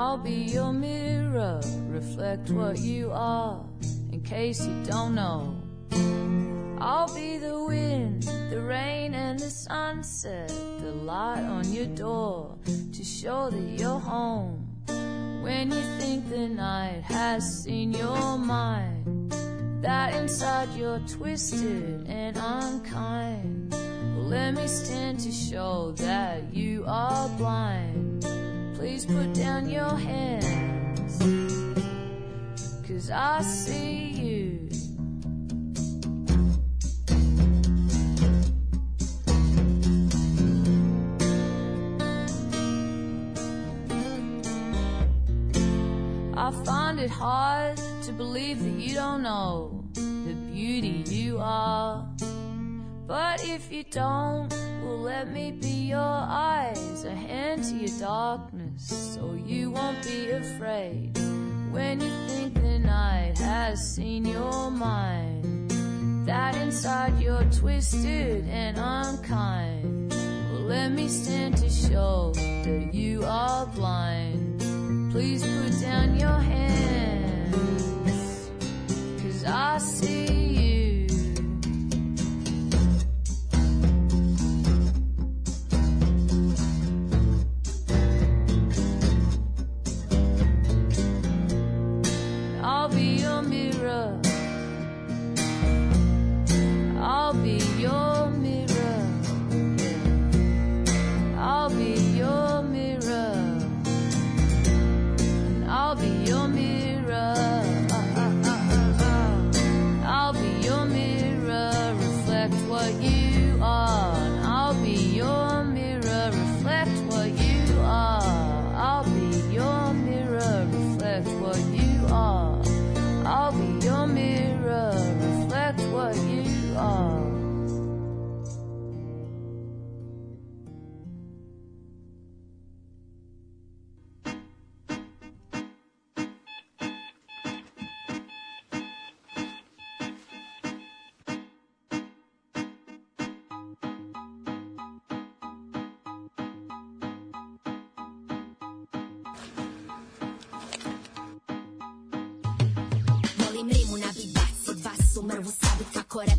I'll be your mirror, reflect what you are, in case you don't know. I'll be the wind, the rain, and the sunset, the light on your door to show that you're home. When you think the night has seen your mind, that inside you're twisted and unkind. Well, let me stand to show that you are blind. Please put down your hands, cause I see you. I find it hard to believe that you don't know the beauty you are. But if you don't, well, let me be your eyes, a hand to your darkness, so you won't be afraid. When you think the night has seen your mind, that inside you're twisted and unkind. Well, let me stand to show that you are blind. Please put down your hands, cause I see you.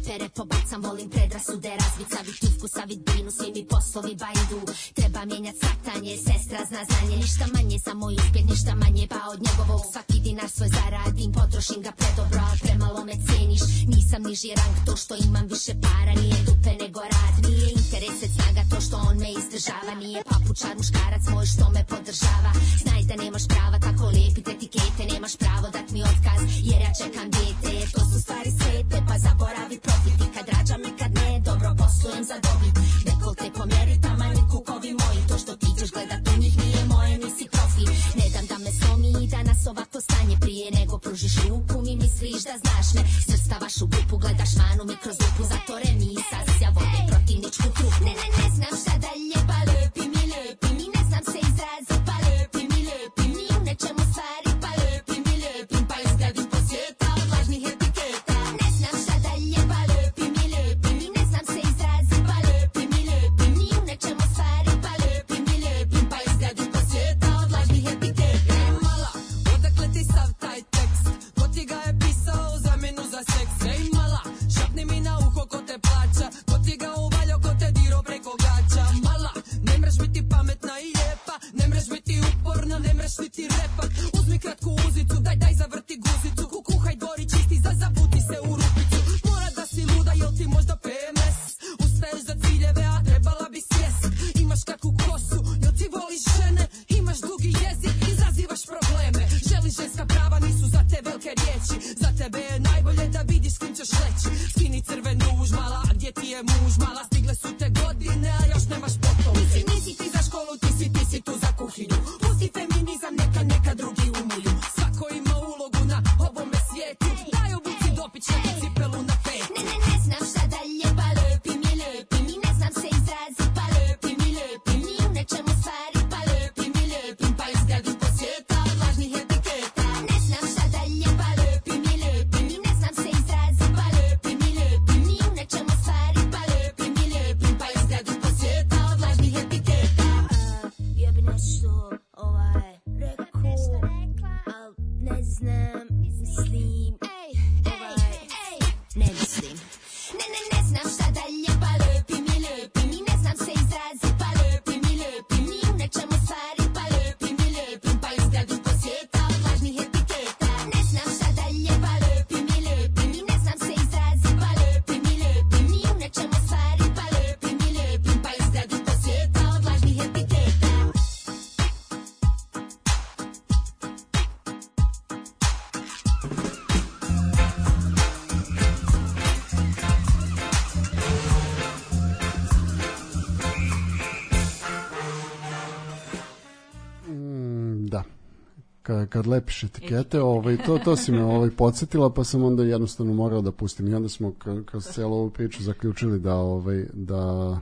Repere pobacam, volim predrasude razbit Savit njivku, savit binu, svi mi poslovi bajdu. Treba mijenjat satanje, sestra zna znanje Ništa manje za moj uspjeh, ništa manje Pa od njegovog svaki dinar svoj zaradim Potrošim ga predobro, al premalo me ceniš. Nisam niži rang, to što imam više para Nije dupe nego rad, nije interes snaga To što on me izdržava, nije papučar muškarac moj što me podržava. Znaj da nemaš prava, tako lijepit etikete Nemaš pravo dat mi otkaz, jer ja čekam dijete. To su stvari svete, pa zaboravi profiti Kad rađam i kad ne, dobro poslujem za dobit. Dekolte pomjeri, taman kukovi moji. To što ti ćeš gledat u njih nije moje, nisi profi. Ne dam da me slomi i danas ovako stanje Prije nego pružiš ruku mi misliš da znaš me. Svrstavaš u grupu, gledaš manu mi kroz lupu Zato remi. Sasja vode protivničku trupu. Ne, ne, ne znam šta a gdje Kad, lepiš etikete, ovaj, to, to si me ovaj, podsjetila, pa sam onda jednostavno morao da pustim. I onda smo kr- kroz celu ovu priču zaključili da, ovaj, da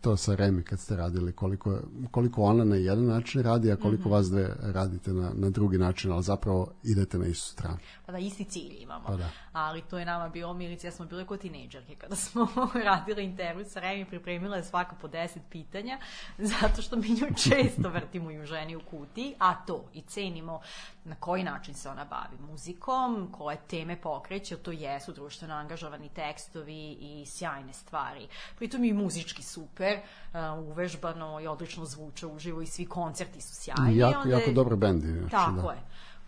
to sa Remi kad ste radili, koliko, koliko ona na jedan način radi, a koliko vas dve radite na, na drugi način, ali zapravo idete na istu stranu. Pa da, isti cilj imamo. Pa da. Ali to je nama bilo, Milici, ja smo bile kod tinejdžerke kada smo radile intervju sa Remi, pripremila je svaka po deset pitanja, zato što mi nju često vrtimo i u ženi u kutiji, a to i cenimo na koji način se ona bavi muzikom, koje teme pokreće, to jesu društveno angažovani tekstovi i sjajne stvari. Pritom i muzički super, uh, uvežbano i odlično zvuče uživo i svi koncerti su sjajni. I jako, onda jako dobar bend. je, Znači, tako da. je.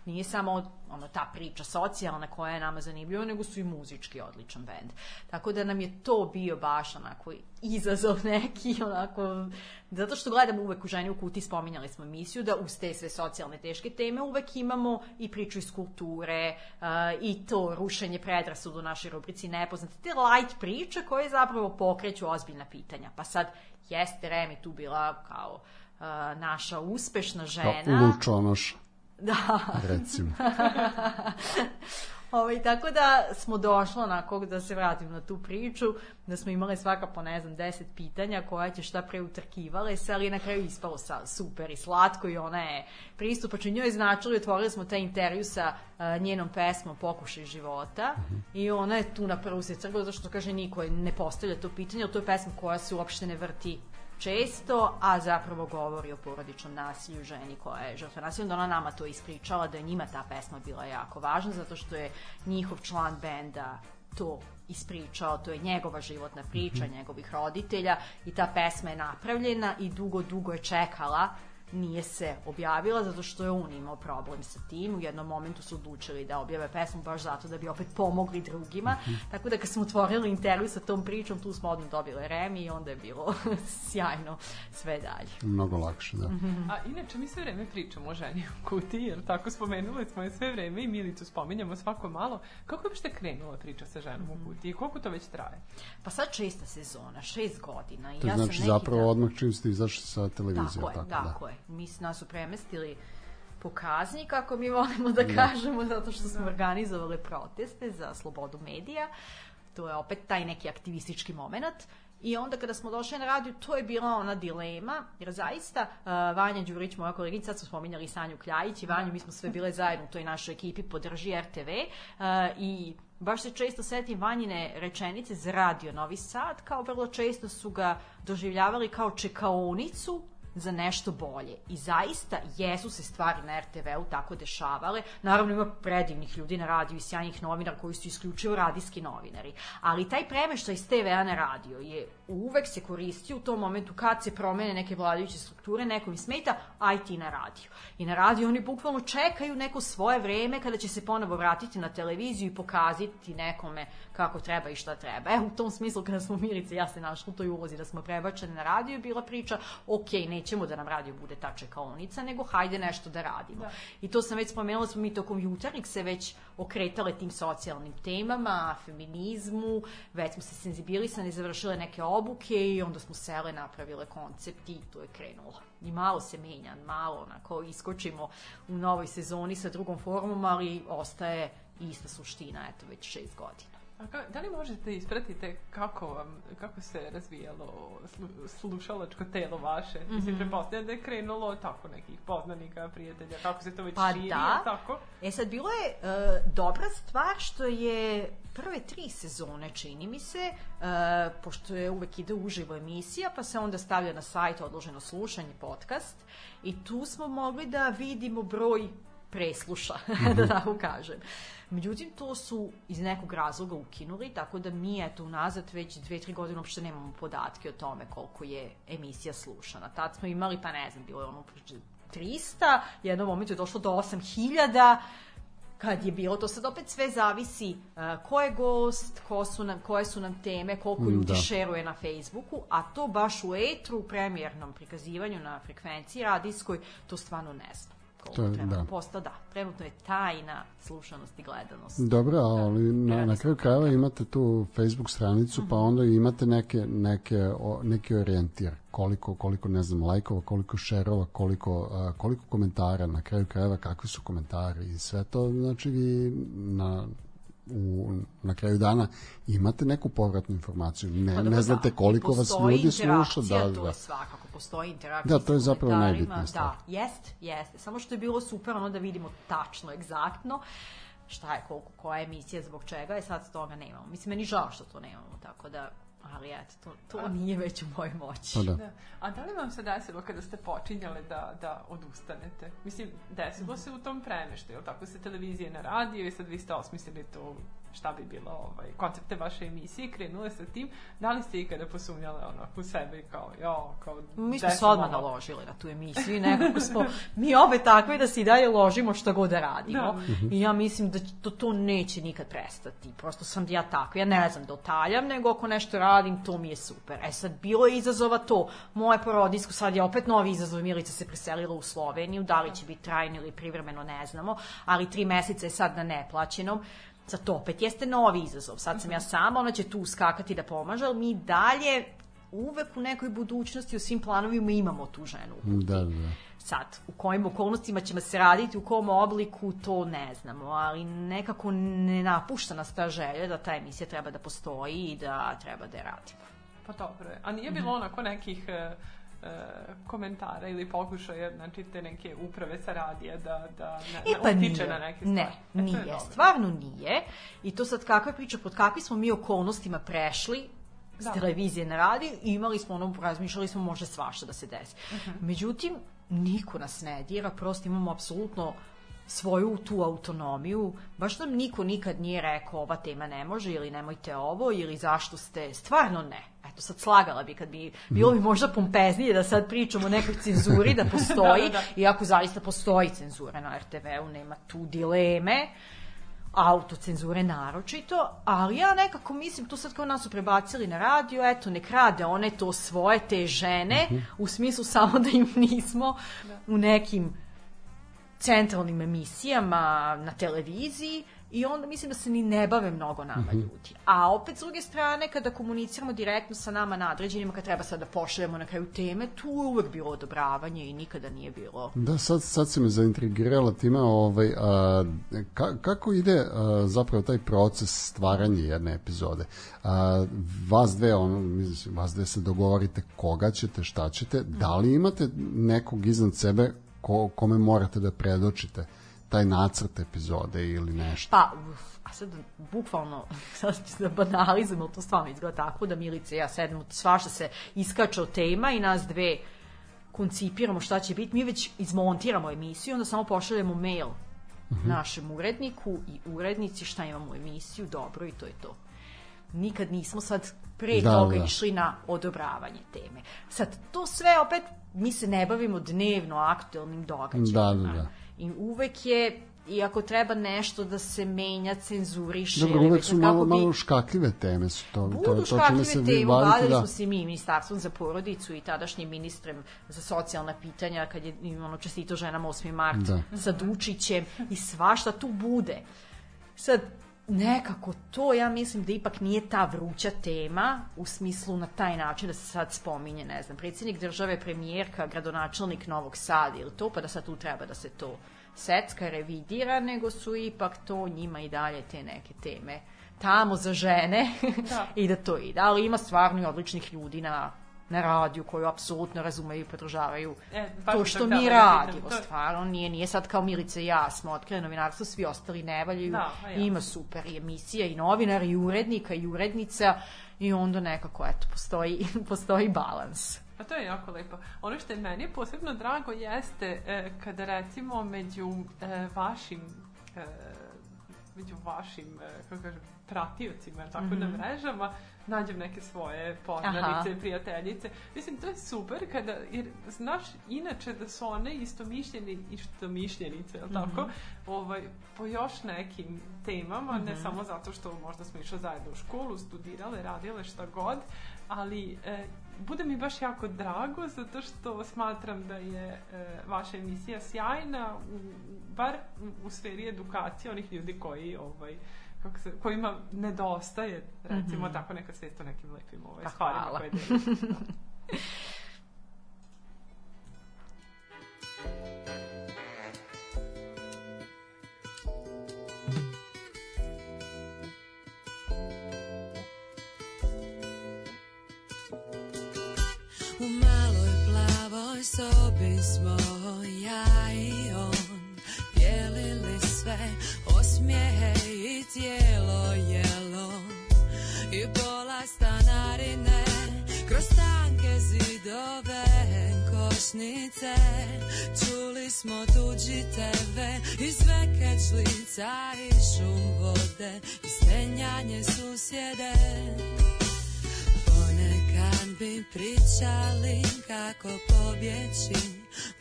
Nije samo ono, ta priča socijalna koja je nama zanimljiva, nego su i muzički odličan bend. Tako da nam je to bio baš onako izazov neki, onako, zato što gledamo uvek u ženi u kuti, spominjali smo emisiju, da uz te sve socijalne teške teme uvek imamo i priču iz kulture, uh, i to rušenje predrasudu u našoj rubrici nepoznate, te light priče koje zapravo pokreću ozbiljna pitanja. Pa sad, jeste Remi tu bila kao uh, naša uspešna žena. Kao Lučonoš, Da. recimo. Ovaj, tako da smo došli onako, da se vratim na tu priču, da smo imali svaka po, ne znam, deset pitanja koja će šta pre utrkivale se, ali je na kraju ispalo sa super i slatko i ona je pristupačna. Njoj je značilo i otvorili smo taj intervju sa uh, njenom pesmom Pokušaj života i ona je tu na prvu se crgla, zašto kaže niko ne postavlja to pitanje, ali to je pesma koja se uopšte ne vrti često, a zapravo govori o porodičnom nasilju ženi koja je žrtva nasilja. Onda ona nama to ispričala da je njima ta pesma bila jako važna, zato što je njihov član benda to ispričao, to je njegova životna priča, njegovih roditelja i ta pesma je napravljena i dugo, dugo je čekala nije se objavila zato što je on imao problem sa tim. U jednom momentu su odlučili da objave pesmu baš zato da bi opet pomogli drugima. Tako da kad smo otvorili intervju sa tom pričom, tu smo odmah dobile Remi i onda je bilo sjajno sve dalje. Mnogo lakše, da. A inače mi sve vreme pričamo o ženi u kutiji, jer tako spomenuli smo je sve vreme i Milicu spominjamo svako malo. Kako je uopšte krenula priča sa ženom u kutiji i koliko to već traje? Pa sad česta sezona, šest godina. I To ja sam znači neki zapravo dan- odmah čim ste izašli sa televizije. Tako je, tako, tako da. je. Mi nas su premestili po kazni, kako mi volimo da kažemo, zato što smo organizovali proteste za slobodu medija. To je opet taj neki aktivistički moment. I onda kada smo došli na radio, to je bila ona dilema, jer zaista uh, Vanja Đurić, moja koleginica, sad smo spominjali Sanju Kljajić i Vanju, mi smo sve bile zajedno u toj našoj ekipi Podrži RTV uh, i baš se često setim Vanjine rečenice za radio Novi Sad, kao vrlo često su ga doživljavali kao čekaonicu za nešto bolje. I zaista jesu se stvari na RTV-u tako dešavale. Naravno ima predivnih ljudi na radiju i sjajnih novinara koji su isključivo radijski novinari. Ali taj premeštaj iz TV-a na radio je uvek se koristio u tom momentu kad se promene neke vladajuće strukture, nekom smeta, ti na radio. I na radio oni bukvalno čekaju neko svoje vreme kada će se ponovo vratiti na televiziju i pokazati nekome kako treba i šta treba. E, u tom smislu kada smo Milice i ja se našli u toj ulozi da smo prebačene na radio, je bila priča, ok, nećemo da nam radio bude ta čekaonica, nego hajde nešto da radimo. Da. I to sam već spomenula, smo mi tokom jutarnjeg se već okretale tim socijalnim temama, feminizmu, već smo se senzibilisane, završile neke obuke i onda smo sele, napravile koncept i to je krenulo. I malo se menja, malo onako iskočimo u novoj sezoni sa drugom formom, ali ostaje ista suština, eto, već šest godina. A ka, da li možete ispratite kako, vam, kako se razvijalo slu, slušalačko telo vaše? Mm -hmm. Mislim, prepostavljam da je krenulo tako nekih poznanika, prijatelja, kako se to već Pa širi, da. tako? E sad, bilo je uh, dobra stvar što je prve tri sezone, čini mi se, uh, pošto je uvek ide uživo emisija, pa se onda stavlja na sajt odloženo slušanje, podcast, i tu smo mogli da vidimo broj presluša, da tako kažem. Međutim, to su iz nekog razloga ukinuli, tako da mi, eto, unazad već dve, tri godine uopšte nemamo podatke o tome koliko je emisija slušana. Tad smo imali, pa ne znam, bilo je ono 300, jednom momentu je došlo do 8000, kad je bilo, to sad opet sve zavisi uh, ko je gost, ko su nam, koje su nam teme, koliko ljudi Da. šeruje na Facebooku, a to baš u etru, u premijernom prikazivanju na frekvenciji radijskoj, to stvarno ne znam. Koliko To trenutno da. posta, da. Trenutno je tajna slušanost i gledanost. Dobro, ali na, na Prelazno. kraju krajeva imate tu Facebook stranicu, pa onda imate neke, neke, o, neki orijentir. Koliko, koliko, ne znam, lajkova, koliko šerova, koliko, a, koliko komentara, na kraju krajeva kakvi su komentari i sve to, znači vi na, u, na kraju dana imate neku povratnu informaciju. Ne, Pa ne znate da. koliko I vas ljudi sluša. Da, To da. je svakako, postoji interakcija Da, to je zapravo najbitnija stvar. Da, jest, jeste. Samo što je bilo super ono da vidimo tačno, egzaktno šta je, koliko, koja je emisija, zbog čega je, sad toga nemamo. Mislim, meni žao što to nemamo, tako da, ali eto, to, to nije već u mojoj moći. Pa da. Da. A da li vam se desilo kada ste počinjale da, da odustanete? Mislim, desilo se u tom premeštaju, jel tako se televizije na radio i sad vi ste osmislili to šta bi bilo ovaj, koncepte vaše emisije, krenule sa tim, da li ste ikada posumnjale onako u sebe i kao, jo, kao... Mi smo se odmah ovo? naložili na tu emisiju i nekako smo mi obe takve da se i dalje ložimo šta god da radimo. I ja mislim da to, to neće nikad prestati. Prosto sam ja tako. Ja ne znam da otaljam, nego ako nešto radim, to mi je super. E sad, bilo je izazova to. Moje porodinsko, sad je opet novi izazov. Milica se preselila u Sloveniju. Da li će biti trajno ili privremeno, ne znamo. Ali tri meseca je sad na neplaćenom. Sad to opet jeste novi izazov. Sad sam ja sama, ona će tu uskakati da pomaže, ali mi dalje uvek u nekoj budućnosti u svim planovima imamo tu ženu. kutiji. Da, da. Sad, u kojim okolnostima ćemo se raditi, u kom obliku, to ne znamo, ali nekako ne napušta nas ta želja da ta emisija treba da postoji i da treba da je radimo. Pa dobro je. A nije bilo onako nekih e, komentara ili pokušaja, znači te neke uprave sa radija da, da ne, E pa ne nije. utiče na neke stvari? Ne, E, nije. Stvarno nije. I to sad kakva priča, pod kakvim smo mi okolnostima prešli s Da. televizije na radio i imali smo ono, razmišljali smo može svašta da se desi. Mhm. Međutim, niko nas ne dira, prosto imamo apsolutno svoju tu autonomiju. Baš nam niko nikad nije rekao ova tema ne može ili nemojte ovo ili zašto ste, stvarno ne. Eto sad slagala bi kad bi, bilo bi možda pompeznije da sad pričamo o nekoj cenzuri da postoji, Da, da, da. iako zaista postoji cenzura na RTV-u, nema tu dileme autocenzure naročito, ali ja nekako mislim, tu sad kao nas su prebacili na radio, eto, nek rade one to svoje, te žene, u smislu samo da im nismo u nekim centralnim emisijama na televiziji i onda mislim da se ni ne bave mnogo nama ljudi. A opet s druge strane, kada komuniciramo direktno sa nama nadređenima, kad treba sad da pošaljemo na kraju teme, tu je uvek bilo odobravanje i nikada nije bilo Da, sad, sad si me zaintrigirala time, ovaj, a, ka, kako ide a, zapravo taj proces stvaranja jedne epizode? A, vas dve, ono, mislim, vas dve se dogovorite koga ćete, šta ćete, da li imate nekog iznad sebe ko, kome morate da predočite taj nacrt epizode ili nešto? Pa, uf, a sad bukvalno, sad ću da banalizujem, ali to stvarno izgleda tako da Milica i ja sedemo, svašta se iskače od tema i nas dve koncipiramo šta će biti, mi već izmontiramo emisiju, onda samo pošaljemo mail našem uredniku i urednici šta imamo u emisiju, dobro i to je to. Nikad nismo sad pre Da, toga da. išli na odobravanje teme. Sad, to sve opet, mi se ne bavimo dnevno aktuelnim događajima. Da, da, da. I uvek je, i ako treba nešto da se menja, cenzuriše. Dobro, uvek su malo, bi- malo škakljive teme su to. to, Budu to čime škakljive se teme, bavili da. smo se mi ministarstvom za porodicu i tadašnjim ministrem za socijalna pitanja kad je ono čestito ženama 8. mart Da. sa Dučićem i svašta tu bude. Sad, nekako to ja mislim da ipak nije ta vruća tema u smislu na taj način da se sad spominje, ne znam, predsjednik države, premijerka, gradonačelnik Novog Sada ili to, pa da sad tu treba da se to secka, revidira, nego su ipak to njima i dalje te neke teme tamo za žene Da. i da to ide. Ali ima stvarno i odličnih ljudi na na radiju koji apsolutno razumeju i podržavaju E, to što mi da radimo. to Stvarno nije, nije sad kao Milica i ja smo otkrili novinarstvo, svi ostali ne valjaju. Da, pa ja. Ima super i emisija i novinara i urednika i urednica i onda nekako eto postoji, postoji balans. A to je jako lepo. Ono što je meni posebno drago jeste e, kada recimo među e, vašim e, među vašim, e, kako kažem, pratiocima, tako, na mrežama, nađem neke svoje poznanice, Aha. prijateljice. Mislim, to je super kada, jer znaš inače da su one istomišljeni istomišljenice, jel tako, ovaj, po još nekim temama, ne samo zato što možda smo išli zajedno u školu, studirale, radile šta god, ali e, bude mi baš jako drago zato što smatram da je e, vaša emisija sjajna u, bar u, u sferi edukacije onih ljudi koji ovaj kako se, kojima nedostaje recimo tako neka svest o nekim lepim ovaj, Pa stvarima koje delite. U plavoj sobi smo ja i on Dijelili sve osmijehe i tijelo jelo. I pola stanarine kroz tanke zidove košnice. Čuli smo tuđi tebe i sve kečlica i šum vode I stenjanje susjede bi pričali kako pobjeći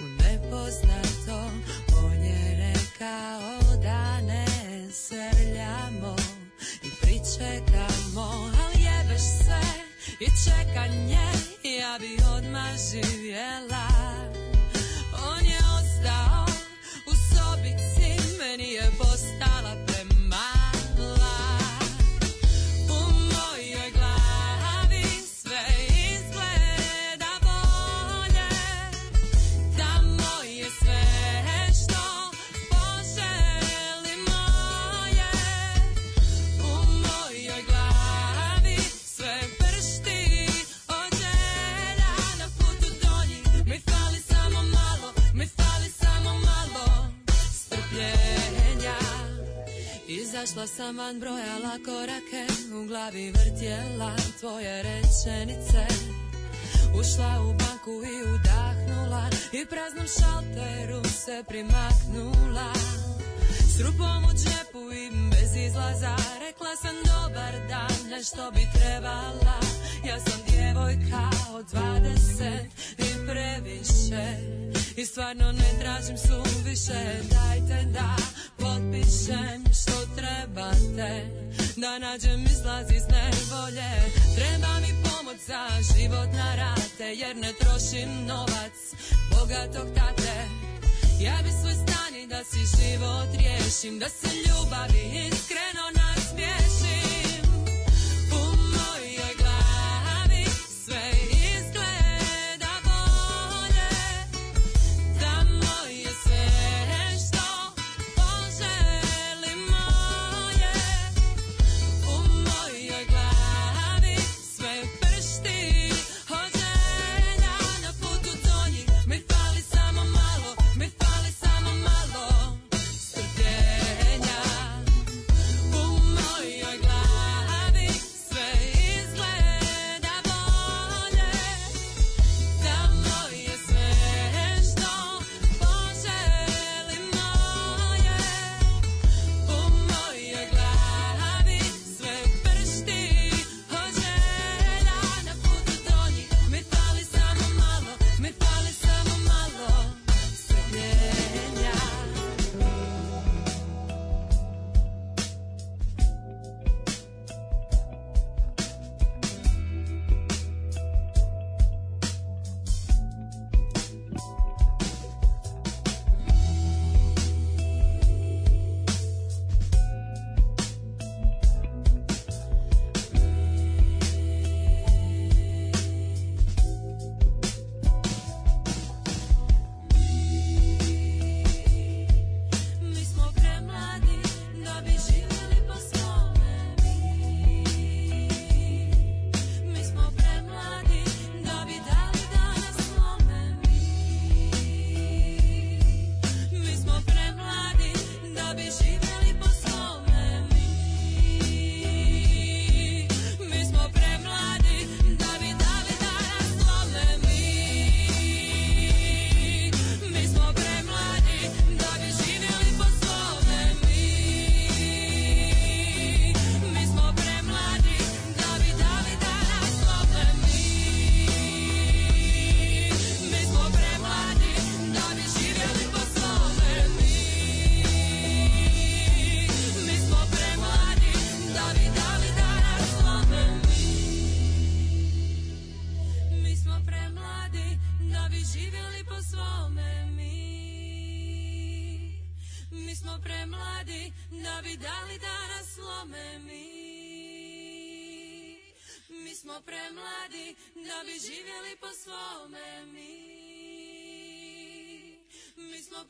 u nepoznato. On je rekao da ne srljamo i pričekamo Ali jebeš sve i čekanje. Ja bi odmah živjela Izašla sam van, brojala korake, u glavi vrtjela tvoje rečenice. Ušla u banku i udahnula i praznom šalteru se primaknula. S rupom u džepu i bez izlaza. Rekla sam dobar dan, nešto bi trebala. Ja sam djevojka od dvadeset i previše I stvarno ne tražim suviše. Dajte da potpišem što trebate Da nađem izlaz iz nevolje. Treba mi pomoć za život na rate Jer ne trošim novac bogatog tate. Ja bi svoj da si život riješim Da se ljubavi iskreno nasmiješim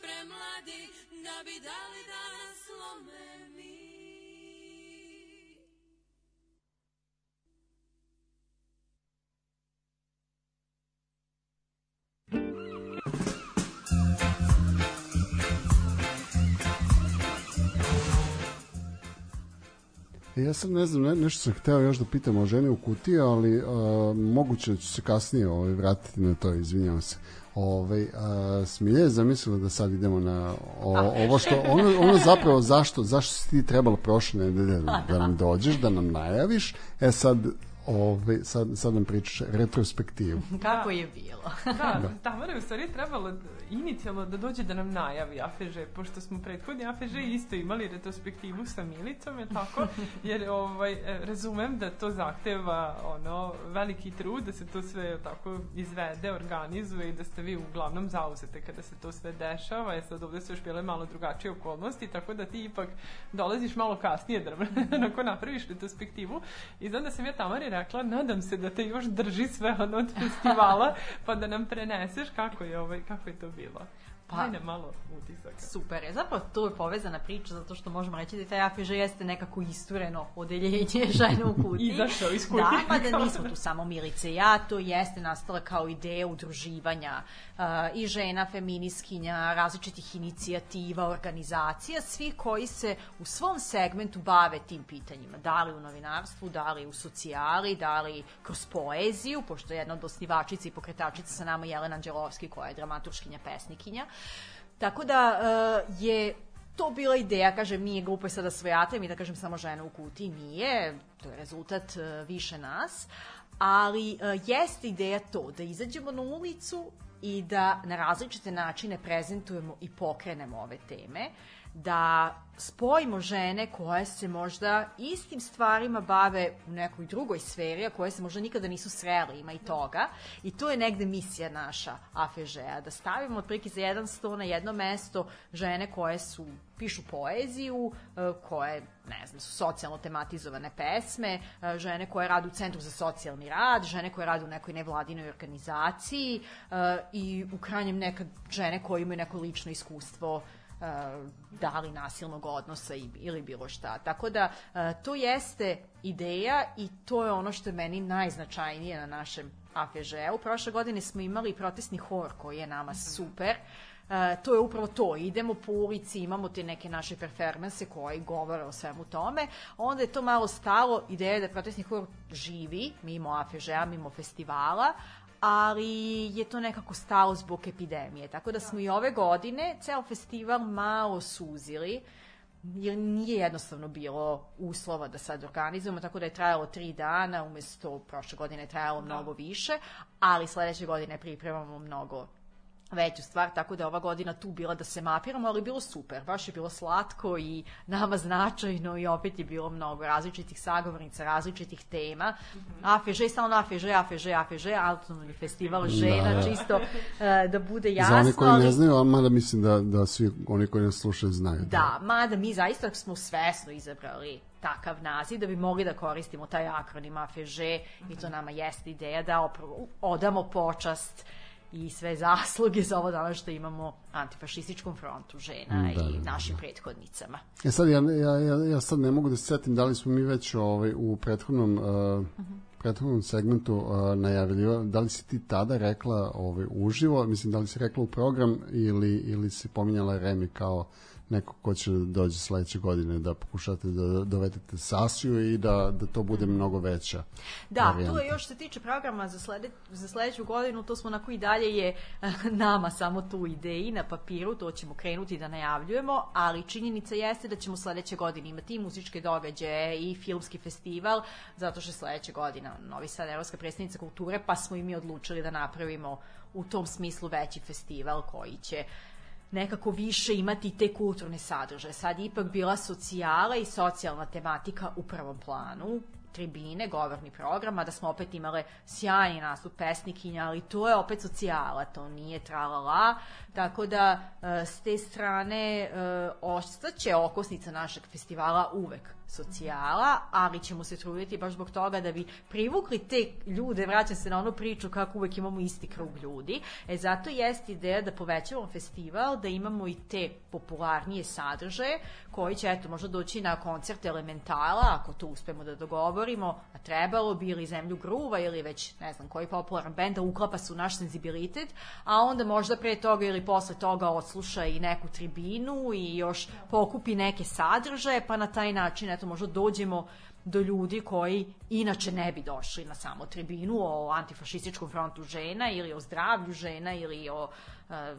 premladi da bi dali da nas mi. E, Ja sad ne znam, ne, nešto sam hteo još da pitam o ženi u kutiji, ali a, moguće da ću se kasnije ovaj, vratiti na to, izvinjavam se. Ovaj, a, Smilja je zamislila da sad idemo na o, ovo što, ono, ono zapravo zašto, zašto si ti trebalo prošle nedelje da, da nam dođeš, da nam najaviš, e sad, ovaj, sad, sad nam pričaš retrospektivu. Kako je bilo? Da, Tamara je u stvari trebalo inicijalno da dođe da nam najavi AFŽ, pošto smo prethodni AFŽ isto imali retrospektivu sa Milicom, je tako? Jer ovaj, e, razumem da to zahteva ono, veliki trud, da se to sve tako izvede, organizuje i da ste vi uglavnom zauzete kada se to sve dešava, je sad ovde su još bile malo drugačije okolnosti, tako da ti ipak dolaziš malo kasnije da nam napraviš retrospektivu i znam da sam ja Tamari rekla, nadam se da te još drži sve ono od festivala, pa da nam preneseš kako je, ovaj, kako je to bilo. Pa- Ajde malo utisaka. Super je. Zapravo to je povezana priča zato što možemo reći da taj AFŽ jeste nekako istureno odeljenje žena u kutiji. Izašao iz kutije. Da, pa da nismo tu samo Milice i ja, to jeste nastala kao ideja udruživanja uh, i žena, feminiskinja, različitih inicijativa, organizacija, svi koji se u svom segmentu bave tim pitanjima. Da li u novinarstvu, da li u socijali, da li kroz poeziju, pošto je jedna od osnivačica i pokretačica sa nama Jelena Anđelovski koja je dramaturškinja, pesnikinja. Tako da uh, je to bila ideja, kažem, nije glupo je sada svojate, mi da kažem samo žena u kutiji, nije, to je rezultat uh, više nas, ali uh, jeste ideja to, da izađemo na ulicu i da na različite načine prezentujemo i pokrenemo ove teme, da spojimo žene koje se možda istim stvarima bave u nekoj drugoj sferi, a koje se možda nikada nisu srele, ima i toga. I to je negde misija naša AFŽ-a, da stavimo otprilike za jedan sto na jedno mesto žene koje su pišu poeziju, e, koje, ne znam, su socijalno tematizovane pesme, e, žene koje rade u Centru za socijalni rad, žene koje rade u nekoj nevladinoj organizaciji e, i u krajnjem nekad žene koje imaju neko lično iskustvo da li nasilnog odnosa ili bilo šta. Tako da e, to jeste ideja i to je ono što je meni najznačajnije na našem AFŽ-u. Prošle godine smo imali protestni hor koji je nama super. E, to je upravo to, idemo po ulici, imamo te neke naše performanse koji govore o svemu tome, onda je to malo stalo, ideja je da protestni hor živi, mimo AFŽ-a, mimo festivala, ali je to nekako stalo zbog epidemije. Tako da smo i ove godine ceo festival malo suzili, jer nije jednostavno bilo uslova da sad organizujemo, tako da je trajalo tri dana, umesto prošle godine je trajalo mnogo više, ali sledeće godine pripremamo mnogo veću stvar, tako da je ova godina tu bila da se mapiramo, ali je bilo super, baš je bilo slatko i nama značajno i opet je bilo mnogo različitih sagovornica, različitih tema. AFŽ, stalno AFŽ, AFŽ, AFŽ, autonomni festival žena, da. čisto e, da bude jasno. Za one koji ali- ne znaju, a mada mislim da, da svi oni koji nas slušaju znaju. Da, mada mi zaista smo svesno izabrali takav naziv da bi mogli da koristimo taj akronim AFŽ i to nama jeste ideja da odamo počast i sve zasluge za ovo danas što imamo antifašističkom frontu žena Da, i da, da, našim prethodnicama. E sad, ja, ja, ja, ja sad ne mogu da se setim da li smo mi već ovaj, u prethodnom, uh, prethodnom segmentu uh, najavljivali, da li si ti tada rekla ovaj, uživo, mislim da li si rekla u program ili, ili si pominjala Remi kao neko ko će da dođe sledeće godine da pokušate da dovedete Sasiju i da, da to bude mnogo veća Da, varijanta. tu je još što se tiče programa za, slede, za sledeću godinu, to smo onako i dalje je eh, nama samo tu ideji na papiru, to ćemo krenuti da najavljujemo, ali činjenica jeste da ćemo sledeće godine imati i muzičke događaje i filmski festival, zato što je sledeće godina Novi Sad Evropska predstavnica kulture, pa smo i mi odlučili da napravimo u tom smislu veći festival koji će nekako više imati te kulturne sadržaje. Sad ipak bila socijala i socijalna tematika u prvom planu tribine, govorni program, da smo opet imale sjajni nastup pesnikinja, ali to je opet socijala, to nije tralala, tako da e, s te strane e, ostaće okosnica našeg festivala uvek socijala, ali ćemo se truditi baš zbog toga da bi privukli te ljude, vraćam se na onu priču kako uvek imamo isti krug ljudi, e zato jeste ideja da povećamo festival, da imamo i te popularnije sadržaje koji će eto možda doći na koncert Elementala, ako to uspemo da dogovorimo, a trebalo bi ili Zemlju gruva ili već ne znam koji popularan bend da uklapa se u naš senzibilitet, a onda možda pre toga ili posle toga odsluša i neku tribinu i još pokupi neke sadržaje, pa na taj način eto možda dođemo do ljudi koji inače ne bi došli na samo tribinu o antifašističkom frontu žena ili o zdravlju žena ili o e,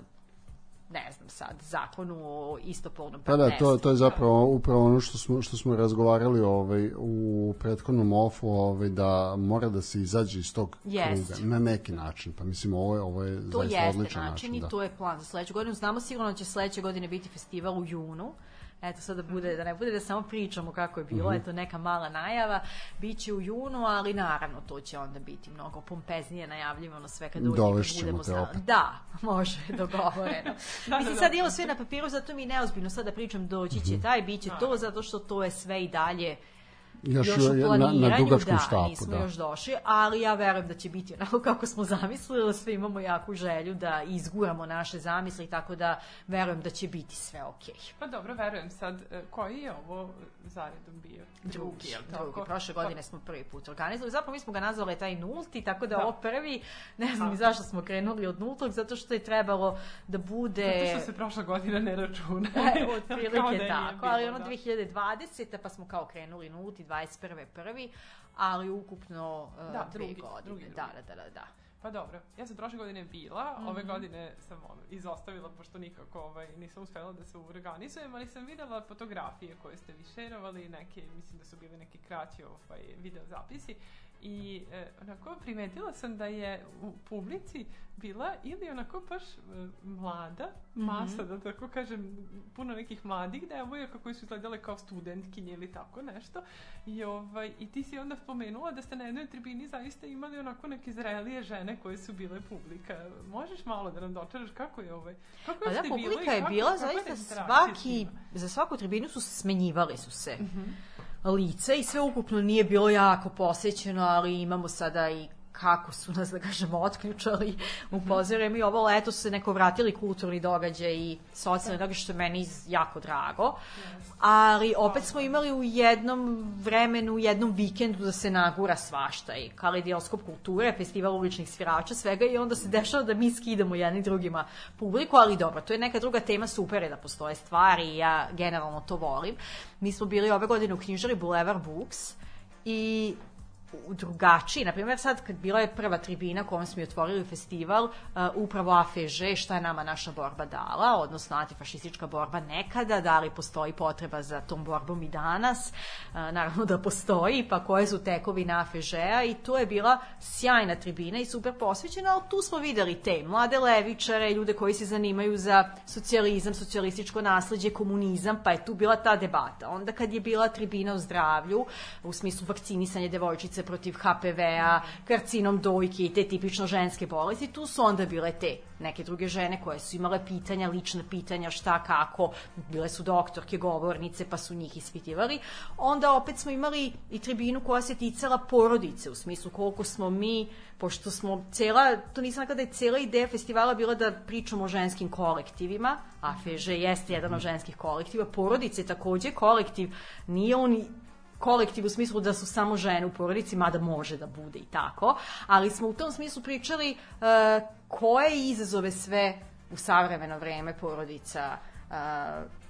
ne znam sad, zakonu o istopolnom Pa da, partnerstvu. to, to je zapravo upravo ono što smo, što smo razgovarali ovaj, u prethodnom ofu, ovaj, da mora da se izađe iz tog Jest. kruga, na neki način. Pa mislim, ovo je, ovo je To zaista jeste odličan način, način. i da. to je plan za sledeću godinu. Znamo sigurno da će sledeće godine biti festival u junu. Eto sad da bude, da ne bude da samo pričamo kako je bilo, Mhm. eto neka mala najava, biće u junu, ali naravno to će onda biti mnogo pompeznije najavljivano sve kad dođe, Dovešćemo budemo te znali. opet. Da, može, dogovoreno. Da, Mislim, da, sad da. imamo sve na papiru, zato mi je neozbiljno sad da pričam doći Mhm. će taj, bit će to, zato što to je sve i dalje Još, još, u na, planiranju, na dugačkom da, štapu, nismo da. još došli, ali ja verujem da će biti onako kako smo zamislili, da svi imamo jaku želju da izguramo naše zamisli, tako da verujem da će biti sve okej. Pa dobro, verujem sad, e, koji je ovo zaredom bio? Drugi, jel drugi. tako? Prošle godine smo prvi put organizovali. Zapravo mi smo ga nazvali taj nulti, tako da, Da. ovo prvi, ne znam ni zašto smo krenuli od nultog, zato što je trebalo da bude... Zato što se prošla godina ne računa. E, da otprilike nije tako, bilo, ali ono da. 2020. pa smo kao krenuli nulti, 21. prvi, ali ukupno uh, Da, drugi, godine. drugi, drugi. Da, da, da, da. Pa dobro, ja sam prošle godine bila, Mhm. ove godine sam ono, izostavila, pošto nikako ovaj, nisam uspela da se organizujem, ali sam videla fotografije koje ste vi šerovali, neke, mislim da su bile neki kraći ovaj, video zapisi i e, onako primetila sam da je u publici bila ili onako baš e, mlada masa, da tako kažem, puno nekih mladih devojaka koji su izgledale kao studentkinje ili tako nešto. I, ovaj, I ti si onda spomenula da ste na jednoj tribini zaista imali onako neke zrelije žene koje su bile publika. Možeš malo da nam dočaraš kako je ovaj... Kako Pa da, ste bilo publika je kako- bila je zaista svaki, za svaku tribinu su se smenjivali su se Mhm. Lice i sve ukupno nije bilo jako posećeno, ali imamo sada i kako su nas, da kažemo, otključali u pozorem i ovo leto su se neko vratili kulturni događaj i socijalni događaj, što je meni jako drago. Ali opet smo imali u jednom vremenu, u jednom vikendu da se nagura svašta i kaleidoskop kulture, festival uličnih svirača, svega i onda se dešava da mi skidamo jedni drugima publiku, ali dobro, to je neka druga tema, super je da postoje stvari i ja generalno to volim. Mi smo bili ove godine u knjižari Boulevard Books i drugačiji. Naprimjer, sad kad bila je prva tribina kojom smo otvorili festival, uh, upravo AFŽ, šta je nama naša borba dala, odnosno antifašistička borba nekada, da li postoji potreba za tom borbom i danas, uh, naravno da postoji, pa koje su tekovine AFŽ-a i to je bila sjajna tribina i super posvećena, ali tu smo videli te mlade levičare, ljude koji se zanimaju za socijalizam, socijalističko nasledđe, komunizam, pa je tu bila ta debata. Onda kad je bila tribina o zdravlju, u smislu vakcinisanja devojčice protiv HPV-a, karcinom dojke i te tipično ženske bolesti, tu su onda bile te neke druge žene koje su imale pitanja, lična pitanja, šta, kako, bile su doktorke, govornice, pa su njih ispitivali. Onda opet smo imali i tribinu koja se ticala porodice, u smislu koliko smo mi, pošto smo cela, to nisam rekla da je cela ideja festivala bila da pričamo o ženskim kolektivima, a FEŽ jeste jedan od ženskih kolektiva, porodice takođe kolektiv, nije on kolektiv u smislu da su samo žene u porodici, mada može da bude i tako, ali smo u tom smislu pričali uh, koje izazove sve u savremeno vreme porodica uh,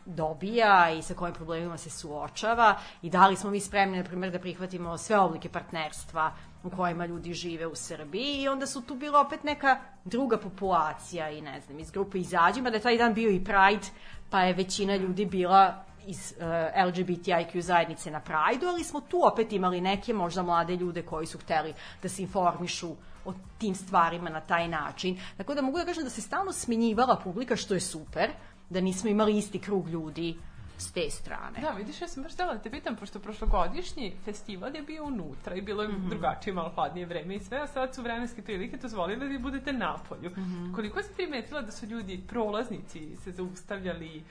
dobija i sa kojim problemima se suočava i da li smo mi spremni, na primjer, da prihvatimo sve oblike partnerstva u kojima ljudi žive u Srbiji i onda su tu bila opet neka druga populacija i ne znam, iz grupe Izađima, da je taj dan bio i Pride, pa je većina ljudi bila iz uh, LGBTIQ zajednice na Pride-u, ali smo tu opet imali neke možda mlade ljude koji su hteli da se informišu o tim stvarima na taj način. Tako da mogu da kažem da se stalno smenjivala publika, što je super, da nismo imali isti krug ljudi s te strane. Da, vidiš, ja sam baš htjela da te pitam, pošto prošlogodišnji festival je bio unutra i bilo je Mhm. drugačije, malo hladnije vreme i sve, a sad su vremenske prilike dozvolile da vi budete napolju. Mhm. Koliko si primetila da su ljudi, prolaznici, se zaustavljali,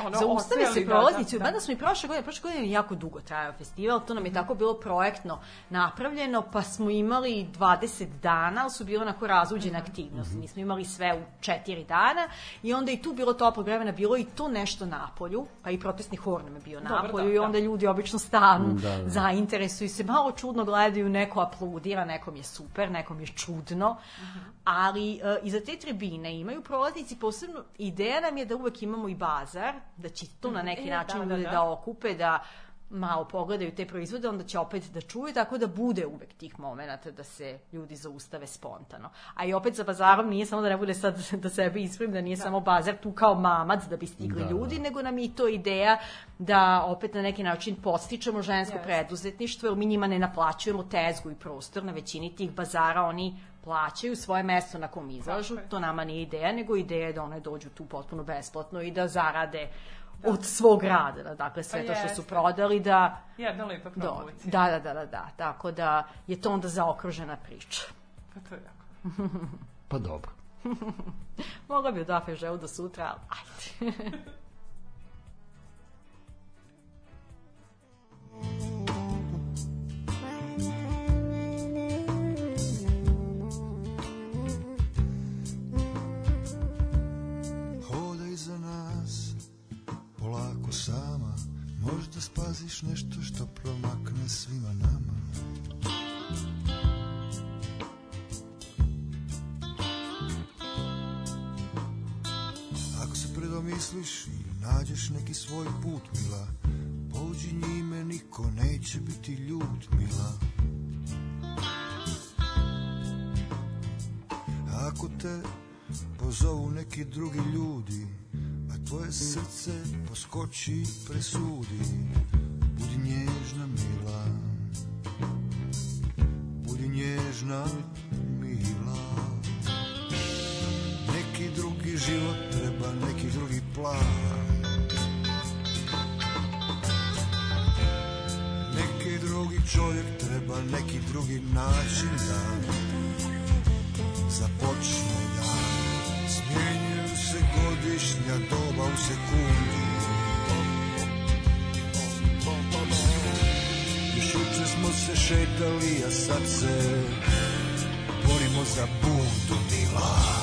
ono, Zaustave ostajali se da- prolaznici, da, mada smo i prošle godine, prošle godine je jako dugo trajao festival, to nam je tako bilo projektno napravljeno, pa smo imali 20 dana, ali su bile onako razuđene aktivnosti. Mi smo imali sve u 4 dana i onda i tu bilo toplog vremena, bilo i to nešto na polju, pa i protestni hor nam je bio na polju da, i da. onda ljudi obično stanu, Da, da. zainteresuju se, malo čudno gledaju, neko aplaudira, nekom je super, nekom je čudno, ali e, iza te tribine imaju prolaznici posebno, ideja nam je da uvek imamo i bazar, da će to na neki E, način da, da, da. da okupe, da malo pogledaju te proizvode, onda će opet da čuju, tako da bude uvek tih momenata da se ljudi zaustave spontano. A i opet za bazarom nije samo da ne bude sad da sebe ispravim, da nije samo bazar tu kao mamac da bi stigli Da, ljudi, nego nam je i to ideja da opet na neki način postičemo žensko Jeste. preduzetništvo, jer mi njima ne naplaćujemo tezgu i prostor, na većini tih bazara oni plaćaju svoje mesto na kom izlažu, to nama nije ideja, nego ideja je da one dođu tu potpuno besplatno i da zarade od svog rada, dakle sve to što su prodali da Jedna lepa da, promocija. da, da, da, da, da, tako da je to onda zaokružena priča. Pa to je jako. Pa dobro. Mogla bi od AFŽ do sutra, ali ajde. Spaziš nešto što promakne svima nama. Ako se predomisliš i nađeš neki svoj put, mila Pođi njime, niko neće biti ljut, mila. Ako te pozovu neki drugi ljudi, tvoje srce poskoči presudi, budi nježna mila, budi nježna mila. Neki drugi život treba, neki drugi plan. Neki drugi čovjek treba, neki drugi način da započne dan Smjenjuju se godišnja u sekundi. Još juče smo se šetali, a sad se borimo za buntu dila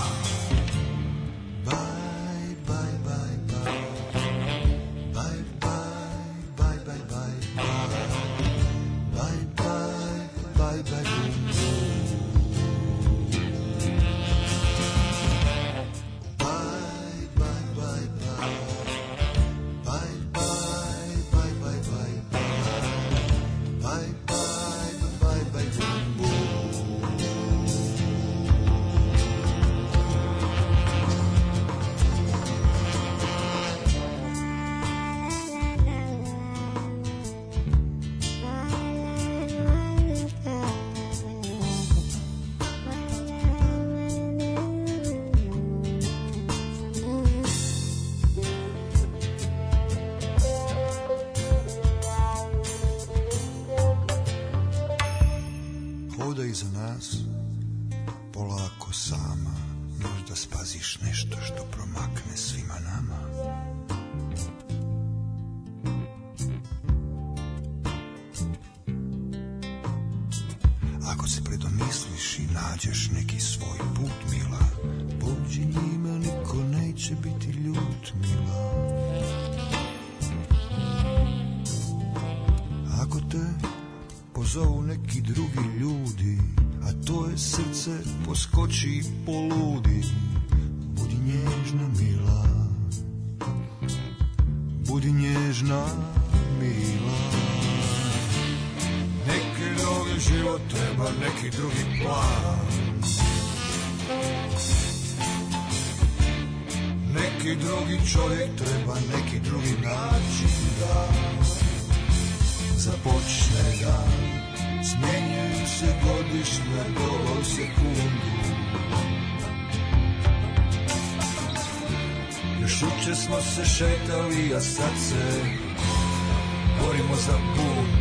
Ako se predomisliš i nađeš neki svoj put, mila, pođi njima, niko neće biti ljut, mila. Ako te pozovu neki drugi ljudi, a tvoje srce poskoči i poludi, čovjek treba, neki drugi način da započne dan. Smjenjuju se godišnja doba u sekundu. Još juče smo se šetali, a sad se borimo za budu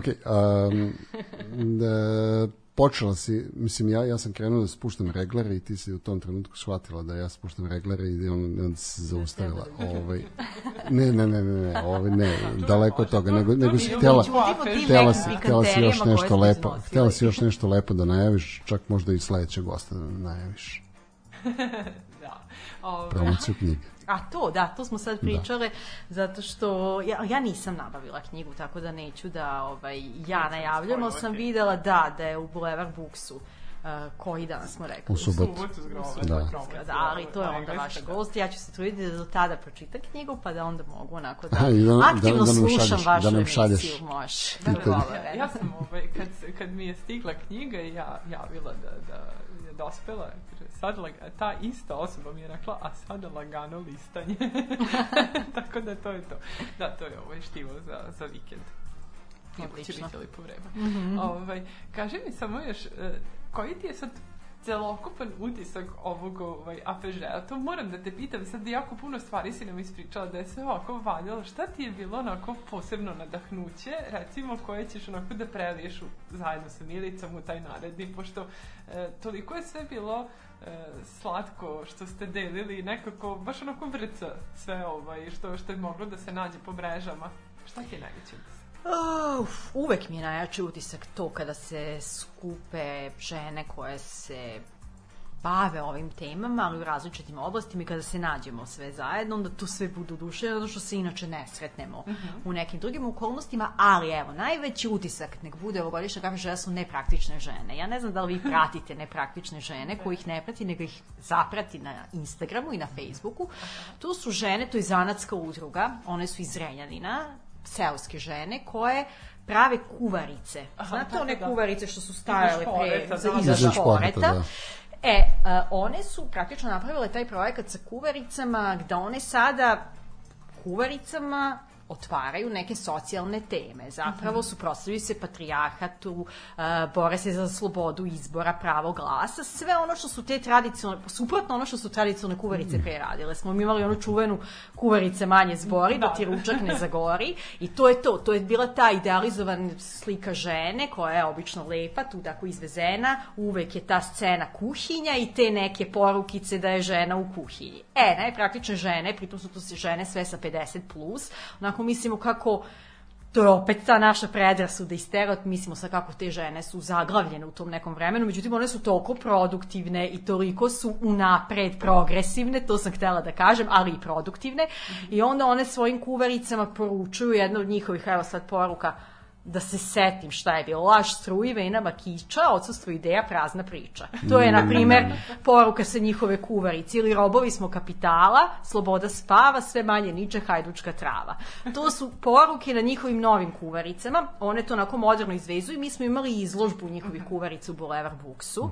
ok, um, da, počela si, mislim, ja, ja sam krenuo da spuštam reglere i ti si u tom trenutku shvatila da ja spuštam reglere i on, on se zaustavila. Ovaj, ne, ne, ne, ne, ne, ovaj, ne, daleko od toga, nego, nego si htjela, htjela si, htjela si još nešto lepo, htjela si još nešto lepo da najaviš, čak možda i sledećeg gosta da najaviš. Da. Ovaj, Promociju knjige. A to, da, to smo sad pričale, zato što ja, ja nisam nabavila knjigu, tako da neću da ovaj, ja najavljam, ali sam videla da, da je u Boulevard Booksu uh, koji dan smo rekli? U subotu. Subotu Da. Da, ali to je onda vaš da. gost. Ja ću se truditi da do tada pročitam knjigu, pa da onda mogu onako da, i da- da- aktivno da nam slušam šalješ- vašu da nam šalješ emisiju. Može. pitanje. Hvala, Ja, ja sam, ovaj, kad, kad mi je stigla knjiga ja javila da, da dospela, sad lag- ta ista osoba mi je rekla, a sada lagano listanje. Tako da to je to. Da, to je ovaj štivo za, za vikend. Iako će Odlično. biti lipo vreme. ovaj, kaži mi samo još, e, koji ti je sad celokupan utisak ovog ovaj, APŽ-a? To moram da te pitam, sad jako puno stvari si nam ispričala da je sve ovako valjalo. Šta ti je bilo onako posebno nadahnuće, recimo koje ćeš onako da preliješ u, zajedno sa Milicom u taj naredni, pošto e, toliko je sve bilo e, slatko što ste delili i nekako baš onako vrca sve ovaj, što, što je moglo da se nađe po mrežama. Šta ti je najveći Uf, uvek mi je najjači utisak to kada se skupe žene koje se bave ovim temama, ali u različitim oblastima i kada se nađemo sve zajedno, onda tu sve budu duše, zato što se inače ne sretnemo u nekim drugim okolnostima, ali evo, najveći utisak nek bude ovogodišnja kafe žena su nepraktične žene. Ja ne znam da li vi pratite nepraktične žene, kojih ne prati, nego ih zaprati na Instagramu i na Facebooku. Tu su žene, to je zanatska udruga, one su iz Renjanina, seoske žene, koje prave kuvarice. Znate da, one da, kuvarice što su stajale pre, za, da, iza da. Iza šporeta, šporeta. da. E, a, one su praktično napravile taj projekat sa kuvaricama, gde one sada kuvaricama otvaraju neke socijalne teme. Zapravo suprotstavljaju se patrijarhatu, uh, bore se za slobodu izbora, pravo glasa, sve ono što su te tradicionalne, suprotno ono što su tradicionalne kuvarice pre radile. Smo mi imali onu čuvenu kuvarice manje zbori, da ti ručak ne zagori i to je to. To je bila ta idealizovan slika žene koja je obično lepa, tu tako izvezena, uvek je ta scena kuhinja i te neke porukice da je žena u kuhinji. E, najpraktične žene, pritom su to se žene sve sa 50+, plus, onako mislimo kako to je opet ta naša predrasuda i stereotip, mislimo sad kako te žene su zaglavljene u tom nekom vremenu, međutim one su toliko produktivne i toliko su unapred progresivne, to sam htela da kažem, ali i produktivne, i onda one svojim kuvaricama poručuju jedna od njihovih, evo sad poruka, da se setim šta je bilo. Laž struji, vena makića, odsustvo ideja, prazna priča. To je, na primer, poruka sa njihove kuvarice. Ili robovi smo kapitala, sloboda spava, sve manje niče, hajdučka trava. To su poruke na njihovim novim kuvaricama. One to onako moderno izvezuju. Mi smo imali izložbu njihovih kuvarica u Boulevard Booksu.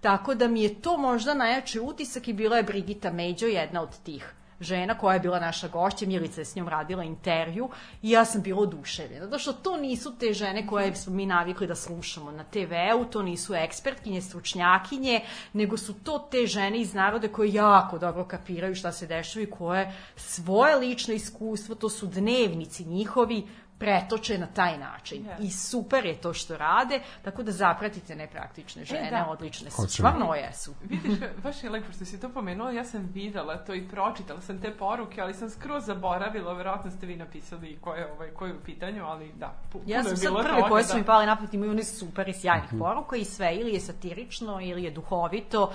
Tako da mi je to možda najjači utisak i bila je Brigita Međo, jedna od tih žena koja je bila naša gošća, Milica je s njom radila intervju i ja sam bila oduševljena. Zato što to nisu te žene koje smo mi navikli da slušamo na TV-u, to nisu ekspertkinje, stručnjakinje, nego su to te žene iz naroda koje jako dobro kapiraju šta se dešava i koje svoje lično iskustvo, to su dnevnici njihovi, pretoče na taj način. Da. I super je to što rade, tako da zapratite nepraktične žene, da. odlične su. Stvarno jesu. Vidiš, baš je lepo što si to pomenula, ja sam videla to i pročitala sam te poruke, ali sam skroz zaboravila, verovatno ste vi napisali ko je, ovaj, ko je u pitanju, ali da, pu, Ja puno je sam sad bilo prve toga, koje su da. mi pale na pamet, imaju one super i sjajnih poruka i sve, ili je satirično, ili je duhovito.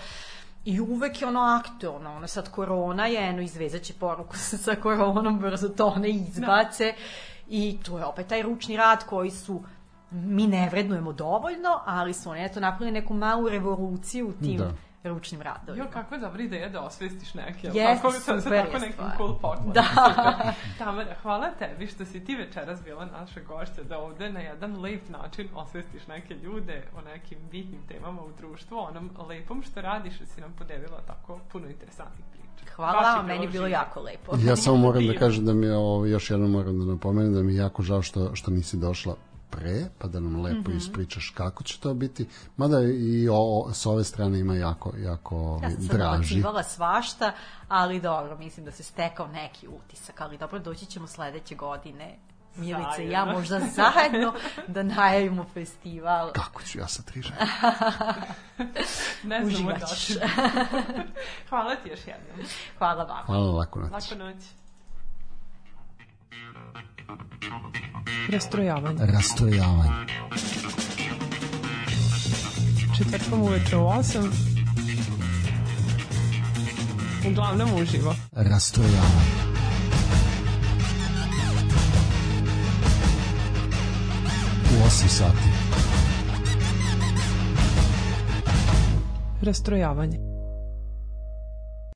I uvek je ono aktualno, ono sad korona je, eno izvezaće poruku sa koronom, brzo to one izbace. I to je opet taj ručni rad koji su mi ne vrednujemo dovoljno, ali su oni eto napravili neku malu revoluciju u tim Da. ručnim radovima. Jo, kakva dobra ideja da osvestiš neke. Jeste, tako, sa, sa super tako nekim stvar. cool poklon. Da. Tamara, hvala tebi što si ti večeras bila naša gošća, da ovde na jedan lep način osvestiš neke ljude o nekim bitnim temama u društvu, onom lepom što radiš, da si nam podelila tako puno interesantnih. Hvala Baš vam, meni je bilo jako lepo. Ja samo moram da kažem da mi je ovo, još jednom moram da napomenem da mi je jako žao što, što nisi došla pre, pa da nam lepo Mhm. ispričaš kako će to biti. Mada i o, s ove strane ima jako, jako Ja sam draži. nabacivala svašta, ali dobro, mislim da se stekao neki utisak, ali dobro, doći ćemo sledeće godine. Milica i ja možda zajedno da najavimo festival. Kako ću ja sa tri žene? Ne znamo da hvala ti još jednom. Hvala vam. Hvala, laku noć. Lako noć. Rastrojavanje. Rastrojavanje. Četvrtkom uveče u 8. Uglavnom uživo. Rastrojavanje. Sati. Rastrojavanje.